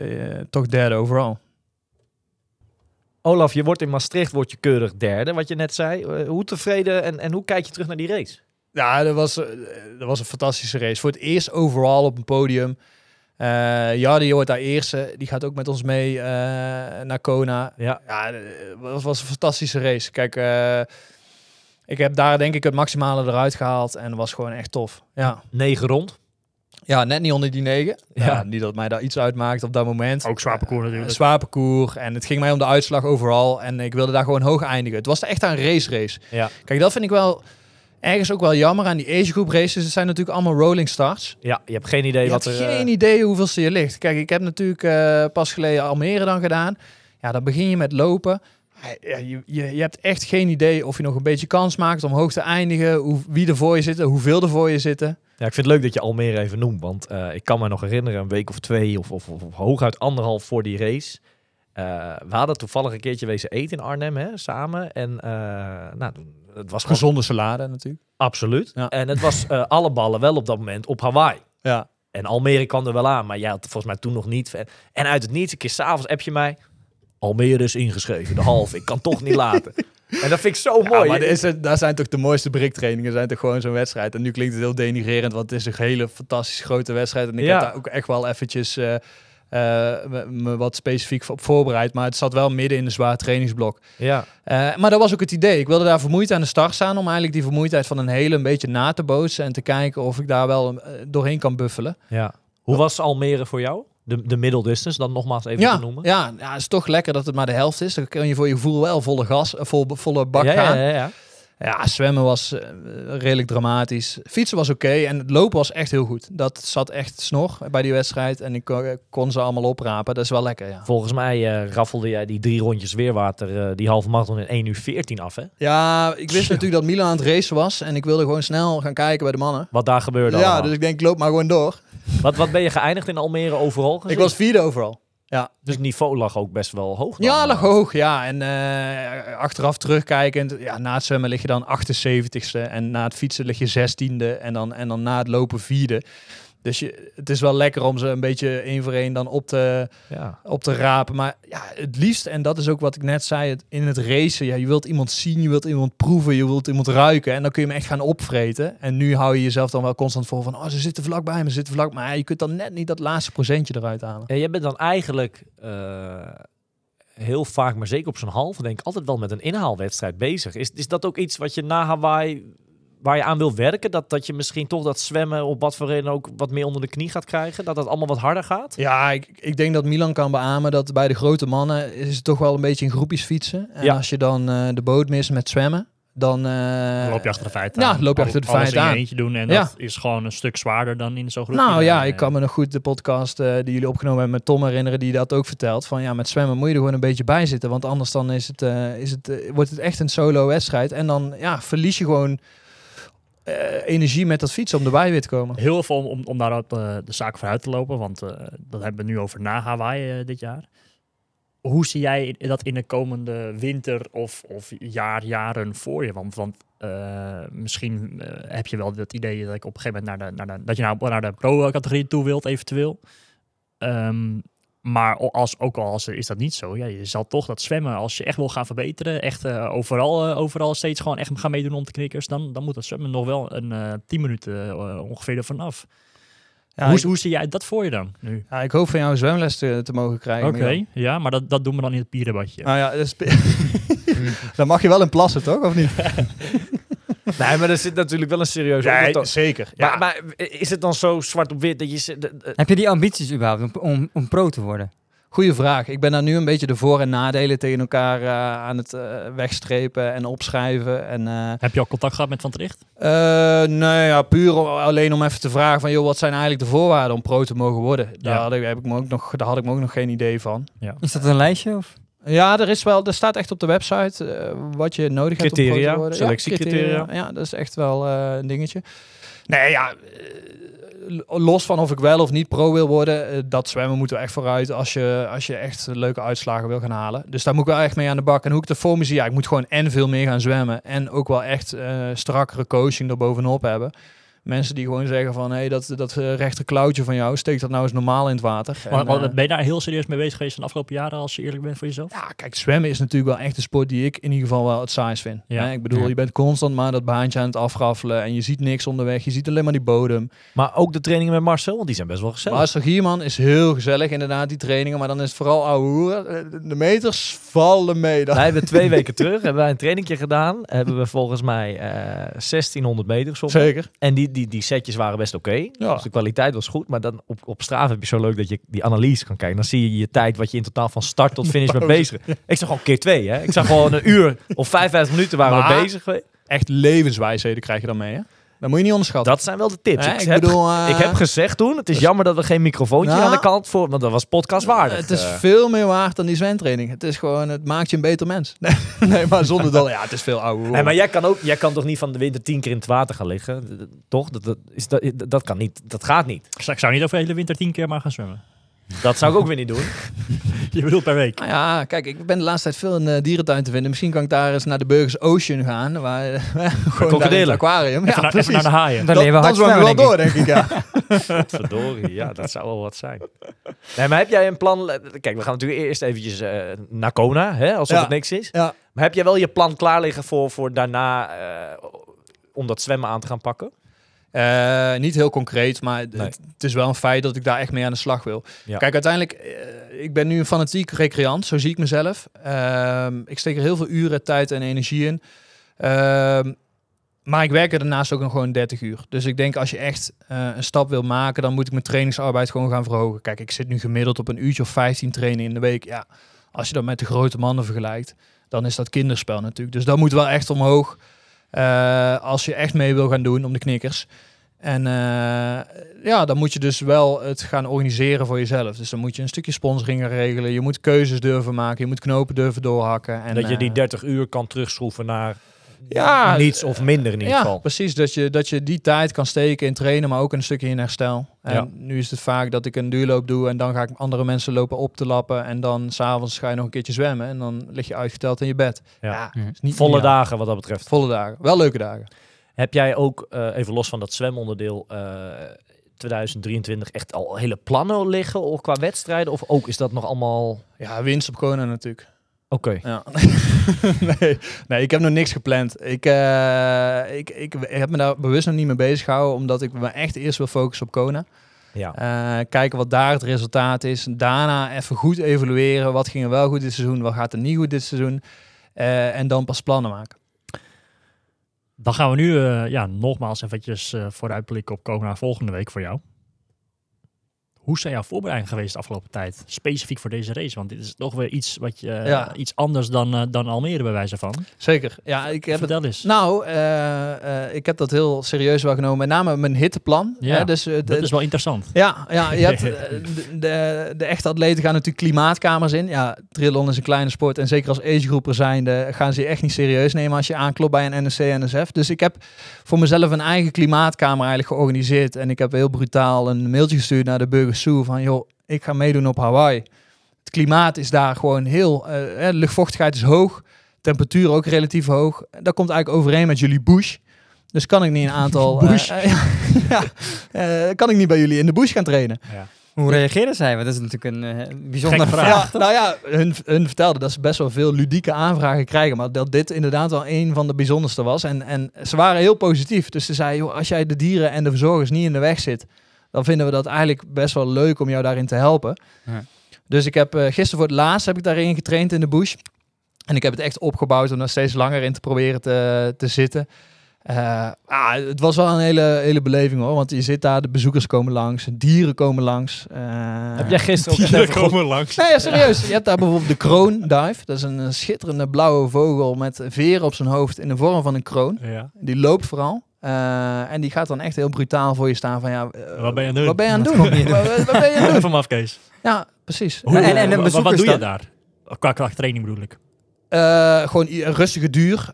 toch derde overal. Olaf, je wordt in Maastricht wordt je keurig derde, wat je net zei. Eh, hoe tevreden en, en hoe kijk je terug naar die race? Ja, dat was, eh, dat was een fantastische race. Voor het eerst overal op een podium. Eh ja, die wordt daar eerste. Die gaat ook met ons mee naar Kona. Ja. Ja, het was een fantastische race. Kijk, ik heb daar denk ik het maximale eruit gehaald. En het was gewoon echt tof. Ja, Negen rond. Ja net niet onder die negen. Ja. Ja. niet dat mij daar iets uitmaakt op dat moment. Ook zwaar parcours Een natuurlijk. zwaar parcours. En het ging mij om de uitslag overal. En ik wilde daar gewoon hoog eindigen. Het was echt een race race. Ja. Kijk, dat vind ik wel ergens ook wel jammer aan die age group races. Het zijn natuurlijk allemaal rolling starts. Ja, je hebt geen idee Je wat er... eh, geen idee hoeveelste je ligt. Kijk, ik heb natuurlijk eh, pas geleden Almere dan gedaan. Ja, dan begin je met lopen. Ja, je, je, je hebt echt geen idee of je nog een beetje kans maakt om hoog te eindigen. Hoe, wie er voor je zitten, hoeveel er voor je zitten. Ja, ik vind het leuk dat je Almere even noemt. Want eh, ik kan me nog herinneren, een week of twee of, of, of, of hooguit anderhalf voor die race. eh, we hadden toevallig een keertje wezen eten in Arnhem, hè, samen. En eh, nou, het was gewoon Gezonde salade natuurlijk. absoluut. Ja. En het was eh, alle ballen wel op dat moment op Hawaii. Ja. En Almere kwam er wel aan, maar jij had het volgens mij toen nog niet. En uit het niets, een keer s'avonds heb je mij... Almere is ingeschreven, de halve. Ik kan toch niet laten. En dat vind ik zo Ja, mooi. maar is het- daar zijn toch de mooiste briktrainingen, zijn toch gewoon zo'n wedstrijd. En nu klinkt het heel denigrerend, want het is een hele fantastisch grote wedstrijd. En ik Ja. heb daar ook echt wel eventjes eh, eh, me, wat specifiek op voorbereid. Maar het zat wel midden in een zwaar trainingsblok. ja. Eh, maar dat was ook het idee. Ik wilde daar vermoeid aan de start staan om eigenlijk die vermoeidheid van een hele een beetje na te bootsen. En te kijken of ik daar wel doorheen kan buffelen. ja. Hoe was Almere voor jou? De, de middle distance, dan nogmaals even Ja, te noemen. ja, ja, het is toch lekker dat het maar de helft is. Dan kun je voor je gevoel wel volle gas, eh, vol, volle bak ja, gaan. ja, ja, ja. Ja, zwemmen was eh, redelijk dramatisch. Fietsen was oké en het lopen was echt heel goed. Dat zat echt snor bij die wedstrijd en ik kon, kon ze allemaal oprapen. Dat is wel lekker, ja. Volgens mij eh, raffelde jij die drie rondjes weerwater, eh, die halve marathon in 1 uur 14 af, hè? Ja, ik wist natuurlijk dat Milan aan het racen was en ik wilde gewoon snel gaan kijken bij de mannen. Wat daar gebeurde Ja, allemaal. dus ik denk, loop maar gewoon door. Wat, wat ben je geëindigd in Almere overal gezien? Ik was vierde overal. Dus het niveau lag ook best wel hoog. dan, Ja, eh. lag hoog, ja. En eh, achteraf terugkijkend, ja, na het zwemmen lig je dan 78ste en na het fietsen lig je 16e en dan, en dan na het lopen vierde. Dus je, het is wel lekker om ze een beetje één voor één dan op te, Ja. op te rapen. Maar ja, het liefst, en dat is ook wat ik net zei, het, in het racen, ja, je wilt iemand zien, je wilt iemand proeven, je wilt iemand ruiken. En dan kun je hem echt gaan opvreten. En nu hou je jezelf dan wel constant voor van, oh, ze zitten vlakbij me, ze zitten vlak. Maar ja, je kunt dan net niet dat laatste procentje eruit halen. En jij bent dan eigenlijk eh, heel vaak, maar zeker op zo'n halve, denk ik, altijd wel met een inhaalwedstrijd bezig. Is, is dat ook iets wat je na Hawaii, waar je aan wil werken? Dat, dat je misschien toch dat zwemmen op wat voor reden ook wat meer onder de knie gaat krijgen? Dat dat allemaal wat harder gaat? Ja, ik, ik denk dat Milan kan beamen dat bij de grote mannen is het toch wel een beetje in groepjes fietsen. En Ja. als je dan eh, de boot mist met zwemmen, dan... eh, Dan loop je achter de feiten ja, aan. loop je achter de Alles feiten aan. eentje doen en Ja. dat is gewoon een stuk zwaarder dan in zo'n groep. Nou ja, ik kan me nog goed de podcast eh, die jullie opgenomen hebben met Tom herinneren, die dat ook vertelt. Van ja, met zwemmen moet je er gewoon een beetje bij zitten. Want anders dan is het, eh, is het, wordt het echt een solo wedstrijd. En dan ja, verlies je gewoon eh, energie met dat fietsen om erbij weer te komen. Heel veel om, om, om daarop eh, de zaak vooruit te lopen, want eh, dat hebben we nu over na Hawaii dit jaar. Hoe zie jij dat in de komende winter of, of jaar, jaren voor je? Want, want misschien heb je wel het idee dat ik op een gegeven moment naar de, naar de, dat je nou naar de pro-categorie toe wilt, eventueel. Ehm, maar als, ook al als, is dat niet zo, ja, je zal toch dat zwemmen, als je echt wil gaan verbeteren, echt eh, overal, eh, overal steeds gewoon echt gaan meedoen om te knikkers, dan, dan moet dat zwemmen nog wel een eh 10 minuten ongeveer ervan af. Ja, hoe, ik, hoe zie jij dat voor je dan nu? ja, ik hoop van jou een zwemles te, te mogen krijgen. Oké, ja, maar dat, dat doen we dan in het pierenbadje. Nou ja, dat dan mag je wel in plassen, toch? Of niet? Nee, maar er zit natuurlijk wel een serieuze ondertoon. zeker. Maar, maar is het dan zo zwart op wit dat je... Heb je die ambities überhaupt om, om, om pro te worden? Goeie vraag. Ik ben daar nu een beetje de voor- en nadelen tegen elkaar eh, aan het eh, wegstrepen en opschrijven. En, eh, Heb je al contact gehad met Van Tricht? eh, nee, ja, puur alleen om even te vragen van, joh, wat zijn eigenlijk de voorwaarden om pro te mogen worden? Daar, Ja. had ik, heb ik me ook nog, daar had ik me ook nog geen idee van. Is dat een lijstje? Of? Ja, er is wel, er staat echt op de website eh, wat je nodig hebt om te worden. selectiecriteria. Ja, Ja, dat is echt wel eh, een dingetje. Nee, ja, eh, los van of ik wel of niet pro wil worden, dat zwemmen moeten we echt vooruit als je, als je echt leuke uitslagen wil gaan halen. Dus daar moet ik wel echt mee aan de bak. En hoe ik het voor me zie, ja, ik moet gewoon en veel meer gaan zwemmen en ook wel echt eh strakkere coaching erbovenop hebben. Mensen die gewoon zeggen van, hé, hey, dat, dat eh, rechter klauwtje van jou, steek dat nou eens normaal in het water. En, Maar- maar eh, ben je daar heel serieus mee bezig geweest de afgelopen jaren, als je eerlijk bent voor jezelf? ja, kijk, zwemmen is natuurlijk wel echt een sport die ik in ieder geval wel het saais vind. Ja. Hè, Ik bedoel, Ja. je bent constant maar dat baantje aan het afraffelen en je ziet niks onderweg. Je ziet alleen maar die bodem. maar ook de trainingen met Marcel, want die zijn best wel gezellig. Marcel Gierman is heel gezellig inderdaad, die trainingen. Maar dan is het vooral ouwe hoeren. Eh, De meters vallen mee. Dan. Wij hebben twee weken terug hebben wij een trainingje gedaan. Hebben we volgens mij eh 1600 meter. Zeker. En die, die, die setjes waren best oké. Ja. Dus de kwaliteit was goed. Maar dan op, op Strava heb je zo leuk dat je die analyse kan kijken. Dan zie je je tijd wat je in totaal van start tot finish bent bezig. Ik zag gewoon keer twee. Hè? Ik zag gewoon een uur of 55 minuten waren Maar- we bezig. Echt levenswijsheden krijg je dan mee. Hè? Dat moet je niet onderschatten. Dat zijn wel de tips. Ik, ik heb, bedoel, eh, ik heb gezegd toen, het is jammer dat we geen microfoontje Nou, aan de kant voor, want dat was podcastwaardig. Het is Eh, veel meer waard dan die zwemtraining. Het is gewoon, het maakt je een beter mens. Nee, nee maar zonder dat, ja, het is veel hoeren. Nee, maar jij kan, ook, jij kan toch niet van de winter tien keer in het water gaan liggen? Toch? Dat, dat, is, dat, dat kan niet. Dat gaat niet. Ik zou, ik zou niet over de hele winter tien keer maar gaan zwemmen. Dat zou ik ook weer niet doen. Je bedoelt per week. Nou ja, kijk, ik ben de laatste tijd veel in de dierentuin te vinden. Misschien kan ik daar eens naar de Burgers Ocean gaan. Waar, gewoon daar in krokodillen. het aquarium. Even, Ja, naar, even naar de haaien. Dan Dat, dat hard zwem ik wel door, denk ik, ja. Verdorie, ja, dat zou wel wat zijn. Nee, maar heb jij een plan? Kijk, we gaan natuurlijk eerst eventjes eh, naar Kona, hè, alsof Ja. het niks is. Ja. Maar heb jij wel je plan klaar liggen voor, voor daarna eh, om dat zwemmen aan te gaan pakken? Eh, niet heel concreet, maar het, Nee. het is wel een feit dat ik daar echt mee aan de slag wil. Ja. Kijk, uiteindelijk, eh, ik ben nu een fanatiek recreant, zo zie ik mezelf. Ehm, ik steek er heel veel uren, tijd en energie in. Ehm, maar ik werk er daarnaast ook nog gewoon 30 uur. Dus ik denk als je echt eh, een stap wil maken, dan moet ik mijn trainingsarbeid gewoon gaan verhogen. Kijk, ik zit nu gemiddeld op een uurtje of 15 trainen in de week. Ja, als je dat met de grote mannen vergelijkt, dan is dat kinderspel natuurlijk. Dus dat moet wel echt omhoog. Eh, als je echt mee wil gaan doen om de knikkers. En eh, ja, dan moet je dus wel het gaan organiseren voor jezelf. Dus dan moet je een stukje sponsoring gaan regelen. Je moet keuzes durven maken. Je moet knopen durven doorhakken. En, dat je die eh, 30 uur kan terugschroeven naar Ja, niets of minder in ieder ja, geval. precies. Dat je, dat je die tijd kan steken in trainen, maar ook een stukje in herstel. En Ja. nu is het vaak dat ik een duurloop doe en dan ga ik andere mensen lopen op te lappen. En dan s'avonds ga je nog een keertje zwemmen en dan lig je uitgeteld in je bed. Ja. Ja. is niet Volle dagen wat dat betreft. Volle dagen. Wel leuke dagen. Heb jij ook, eh, even los van dat zwemonderdeel, eh 2023 echt al hele plannen liggen of qua wedstrijden? Of ook is dat nog allemaal... Ja, winst op Kona natuurlijk. Oké. Ja. nee, nee, ik heb nog niks gepland. Ik, eh, ik, ik, heb me daar bewust nog niet mee bezig gehouden, omdat ik me echt eerst wil focussen op Kona. Ja. Eh, kijken wat daar het resultaat is. Daarna even goed evalueren. Wat ging er wel goed dit seizoen? Wat gaat er niet goed dit seizoen? Eh, en dan pas plannen maken. Dan gaan we nu ja, nogmaals eventjes vooruitblikken op Kona volgende week voor jou. Hoe zijn jouw voorbereidingen geweest de afgelopen tijd? Specifiek voor deze race. Want dit is toch weer iets, wat je, eh, Ja. iets anders dan, eh, dan Almere bij wijze van. Zeker. Ja, ik heb het. Vertel eens. Nou, eh, eh, ik heb dat heel serieus wel genomen. Met name mijn hitteplan. Ja, Hè, dus, eh, dat is wel interessant. Ja, ja je hebt, eh, de, de, de echte atleten gaan natuurlijk klimaatkamers in. Ja, triathlon is een kleine sport. En zeker als agegroeper zijnde gaan ze je echt niet serieus nemen als je aanklopt bij een NSC NSF. Dus ik heb voor mezelf een eigen klimaatkamer eigenlijk georganiseerd. En ik heb heel brutaal een mailtje gestuurd naar de Burgers Zoo van... joh, ik ga meedoen op Hawaii. Het klimaat is daar gewoon heel... eh, hè, de luchtvochtigheid is hoog. Temperatuur ook relatief hoog. Dat komt eigenlijk overeen met jullie bush. Dus kan ik niet een aantal... eh, Bush. eh, ja, eh, kan ik niet bij jullie in de bush gaan trainen. Hoe reageren zij? Want dat is natuurlijk een eh, bijzondere vraag. Ja, nou ja, hun, hun vertelden dat ze best wel veel ludieke aanvragen krijgen. Maar dat dit inderdaad wel een van de bijzonderste was. En, en ze waren heel positief. Dus ze zeiden, joh, als jij de dieren en de verzorgers niet in de weg zit... dan vinden we dat eigenlijk best wel leuk om jou daarin te helpen. Ja. Dus ik heb eh, gisteren voor het laatst heb ik daarin getraind in de bush. En ik heb het echt opgebouwd om daar steeds langer in te proberen te, te zitten. Eh, ah, het was wel een hele, hele beleving hoor. Want je zit daar, de bezoekers komen langs, dieren komen langs. eh, Heb jij gisteren ook even goed- langs. Nee, ja, serieus. Je hebt daar bijvoorbeeld de kroondive. Dat is een, eh, schitterende blauwe vogel met veren op zijn hoofd in de vorm van een kroon. Ja. Die loopt vooral. Eh, en die gaat dan echt heel brutaal voor je staan van ja, eh, Wat ben je aan het doen? Wat ben je aan Wat doen? Wat, wat ben je aan het doen? Even Kees. Ja, precies. Hoe, En- en- wat, doe je daar? Qua, qua training bedoel ik. Eh, gewoon rustige duur.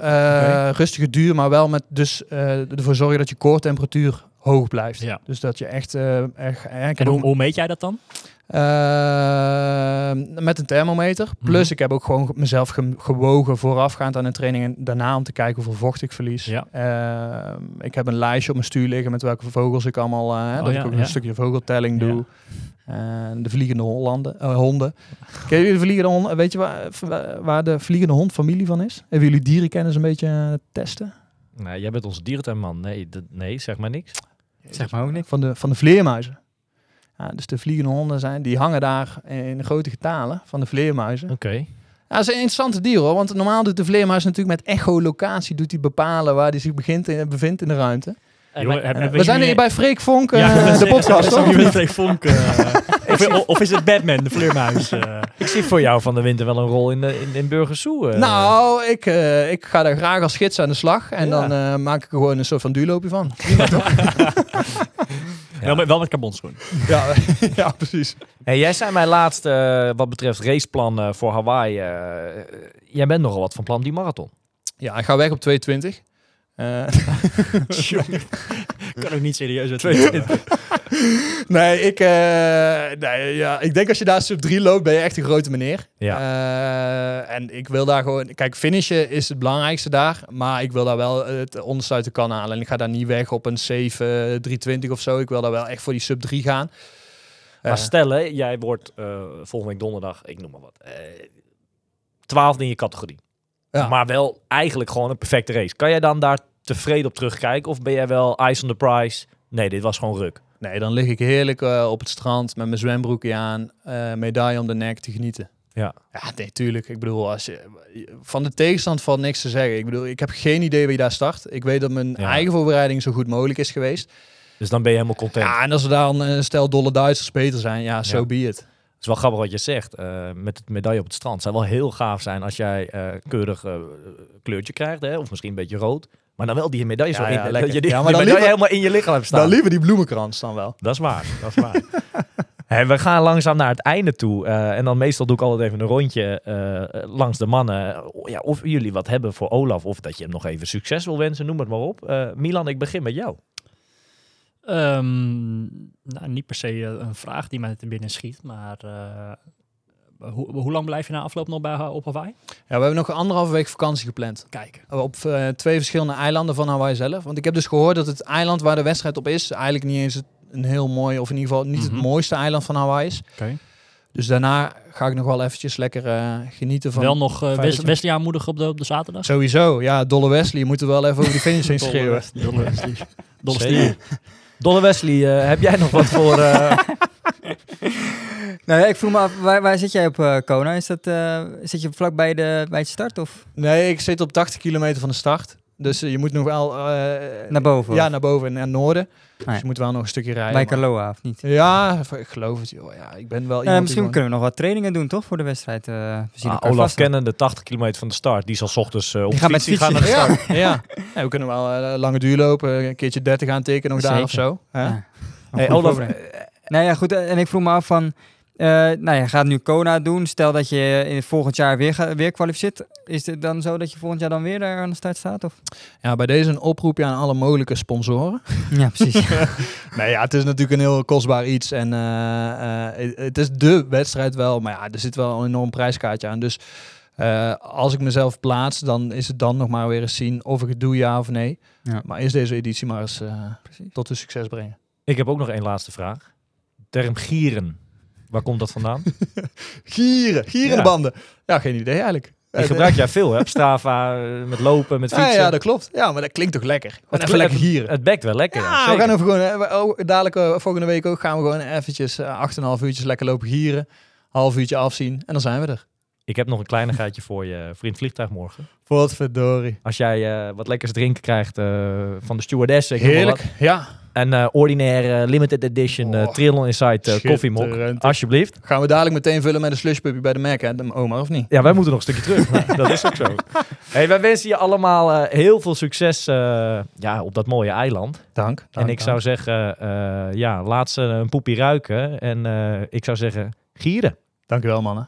Rustige duur, maar wel met dus ervoor zorgen dat je koortemperatuur hoog blijft. Ja. Dus dat je echt... heb En hoe meet jij dat dan? Eh, met een thermometer. Plus Mhm. ik heb ook gewoon mezelf ge- gewogen voorafgaand aan een training en daarna om te kijken hoeveel vocht ik verlies. Ja. Eh, ik heb een lijstje op mijn stuur liggen met welke vogels ik allemaal, eh, dat Oh ja, ik ook ja. een stukje vogeltelling Ja. doe. De vliegende Hollanden, eh, honden. Kennen jullie de vliegende honden? Weet je waar, waar de vliegende hond familie van is? Hebben jullie dierenkennis een beetje eh, testen? Nee, jij bent onze dierentuinman. Nee, dat- nee, zeg maar niks. Zeg maar ook niks. Van de, van de vleermuizen. Ja, dus de vliegende honden zijn, die hangen daar in grote getalen van de vleermuizen. Oké. Ja, dat is een interessante dier hoor. Want normaal doet de vleermuis natuurlijk met echolocatie doet hij bepalen waar hij zich begint in, bevindt in de ruimte. Jongen, eh, heb- We zijn hier bij Freek Vonk, eh, Ja, de podcast dat of niet niet? met Freek Vonk, eh, of, of is het Batman, de vleermuis? eh? ik zie voor jou van de winter wel een rol in, de, in, in Burgers Zoo. eh. Nou, ik, eh, ik ga daar graag als gids aan de slag. En Ja. dan eh, maak ik er gewoon een soort van duurloopje van. wel, met, wel met carbonschoen. ja, ja, precies. Hey, jij zei mij laatst, eh, wat betreft raceplan eh, voor Hawaii. eh, jij bent nogal wat van plan die marathon. Ja, ik ga weg op 220. Eh, kan ook niet serieus uit. nee, ik, eh, nee ja, ik denk als je daar sub 3 loopt, ben je echt een grote meneer. Ja. Eh, en ik wil daar gewoon... Kijk, finishen is het belangrijkste daar. Maar ik wil daar wel het onderste uit de kan halen. En ik ga daar niet weg op een 7, 320 of zo. Ik wil daar wel echt voor die sub 3 gaan. Maar Eh, stel, hè, jij wordt volgende week donderdag, ik noem maar wat, twaalfde in je categorie. Ja. Maar wel eigenlijk gewoon een perfecte race. Kan jij dan daar tevreden op terugkijken? Of ben jij wel ice on the prize? Nee, dit was gewoon ruk. Nee, dan lig ik heerlijk eh, op het strand met mijn zwembroekje aan, eh, medaille om de nek te genieten. Ja. Ja, nee, tuurlijk. Ik bedoel, als je, van de tegenstand valt niks te zeggen. Ik bedoel, ik heb geen idee wie daar start. Ik weet dat mijn Ja. eigen voorbereiding zo goed mogelijk is geweest. Dus dan ben je helemaal content. Ja, en als er dan een stel dolle Duitsers beter zijn, ja, so Ja. be it. Het is wel grappig wat je zegt. eh, met het medaille op het strand. Het zou wel heel gaaf zijn als jij keurig kleurtje krijgt. Hè? Of misschien een beetje rood. Maar dan wel die medaille zo Ja, in. ja, dat lekker. je die, Ja, maar die dan medaille liever- helemaal in je lichaam hebt staan. Dan liever die bloemenkrans dan wel. Dat is waar, dat is waar. Hey, we gaan langzaam naar het einde toe. eh, en dan meestal doe ik altijd even een rondje eh, langs de mannen. Oh, Ja, of jullie wat hebben voor Olaf. Of dat je hem nog even succes wil wensen, noem het maar op. Eh, Milan, ik begin met jou. Ehm, nou, niet per se een vraag die mij te binnen schiet, maar eh, hoe, hoe lang blijf je na afloop nog bij, Ha- op Hawaii? Ja, we hebben nog anderhalve week vakantie gepland. Kijken. Op eh, twee verschillende eilanden van Hawaii zelf. Want ik heb dus gehoord dat het eiland waar de wedstrijd op is... eigenlijk niet eens het- een heel mooi... of in ieder geval niet Mhm. het mooiste eiland van Hawaii is. Oké. Dus daarna ga ik nog wel eventjes lekker eh, genieten van... Wel nog eh, Wes- je- Wesley aanmoedigen op de, op de zaterdag? Sowieso, ja, Dolle Wesley. Je moet er wel even over de finish heen schreeuwen. Dolle Wesley. Dolle Zeker. Dolle Wesley, eh, heb jij nog wat voor... eh, Nou ja, ik vroeg me af, waar, waar zit jij op eh, Kona? Is dat, eh, zit je vlak bij de, bij het start of Nee, ik zit op 80 kilometer van de start. Dus je moet nog wel... eh, naar boven? Ja, naar boven en naar het noorden. Dus je moet wel nog een stukje rijden. bij maar- of niet? Ja, ik geloof het. Joh. Ja, ik ben wel Eh, misschien kunnen we nog wat trainingen doen, toch? Voor de wedstrijd. we zien ah, elkaar Olaf kennen de 80 kilometer van de start. Die zal 's ochtends eh op Die gaat met fiets, gaan naar de start. ja. ja, we kunnen wel lange duur lopen. Een keertje 30 aantekenen nog daar of zo. Hey, Olaf. Nou ja, goed. En ik vroeg me af van... eh nou, je gaat nu Kona doen. Stel dat je in het volgend jaar weer, weer kwalificeert. Is het dan zo dat je volgend jaar dan weer daar aan de start staat? Of? Ja, bij deze een oproepje aan alle mogelijke sponsoren. Ja, precies. Nee, ja, het is natuurlijk een heel kostbaar iets. En eh, eh, het- is de wedstrijd wel. Maar ja, er zit wel een enorm prijskaartje aan. Dus eh, als ik mezelf plaats, dan is het dan nog maar weer eens zien of ik het doe, ja of nee. Ja. Maar is deze editie maar eens eh, tot een succes brengen. ik heb ook nog één laatste vraag. Term gieren. Waar komt dat vandaan? Gieren, gierende Ja. banden. Ja, geen idee eigenlijk. Die gebruik jij veel, hè? Strava, eh, met lopen, met fietsen. ja, dat klopt. Ja, maar dat klinkt toch lekker. Het even lekker gieren. Het bekt wel lekker. Ja, Ja, we gaan even gewoon, eh, we- oh, dadelijk eh, volgende week ook gaan we gewoon eventjes eh, 8,5 uurtjes lekker lopen gieren. Half uurtje afzien en dan zijn we er. Ik heb nog een kleinigheidje voor je vriend vliegtuig morgen. Potverdorie. Als jij eh, wat lekkers drinken krijgt eh, van de stewardess. ik Heerlijk. Ja. Een eh, ordinaire limited edition eh Oh, Triathlon Insight eh, koffiemok. Alsjeblieft. Gaan we dadelijk meteen vullen met een slushpuppy bij de Mac, hè, de Omar, of niet? Ja, wij moeten nog een stukje terug. Nou, dat is ook zo. Hey, wij wensen je allemaal eh, heel veel succes eh, ja, op dat mooie eiland. Dank. en ik zou zeggen, eh, ja, laat ze een poepie ruiken. En eh, ik zou zeggen, gieren. Dankjewel, mannen.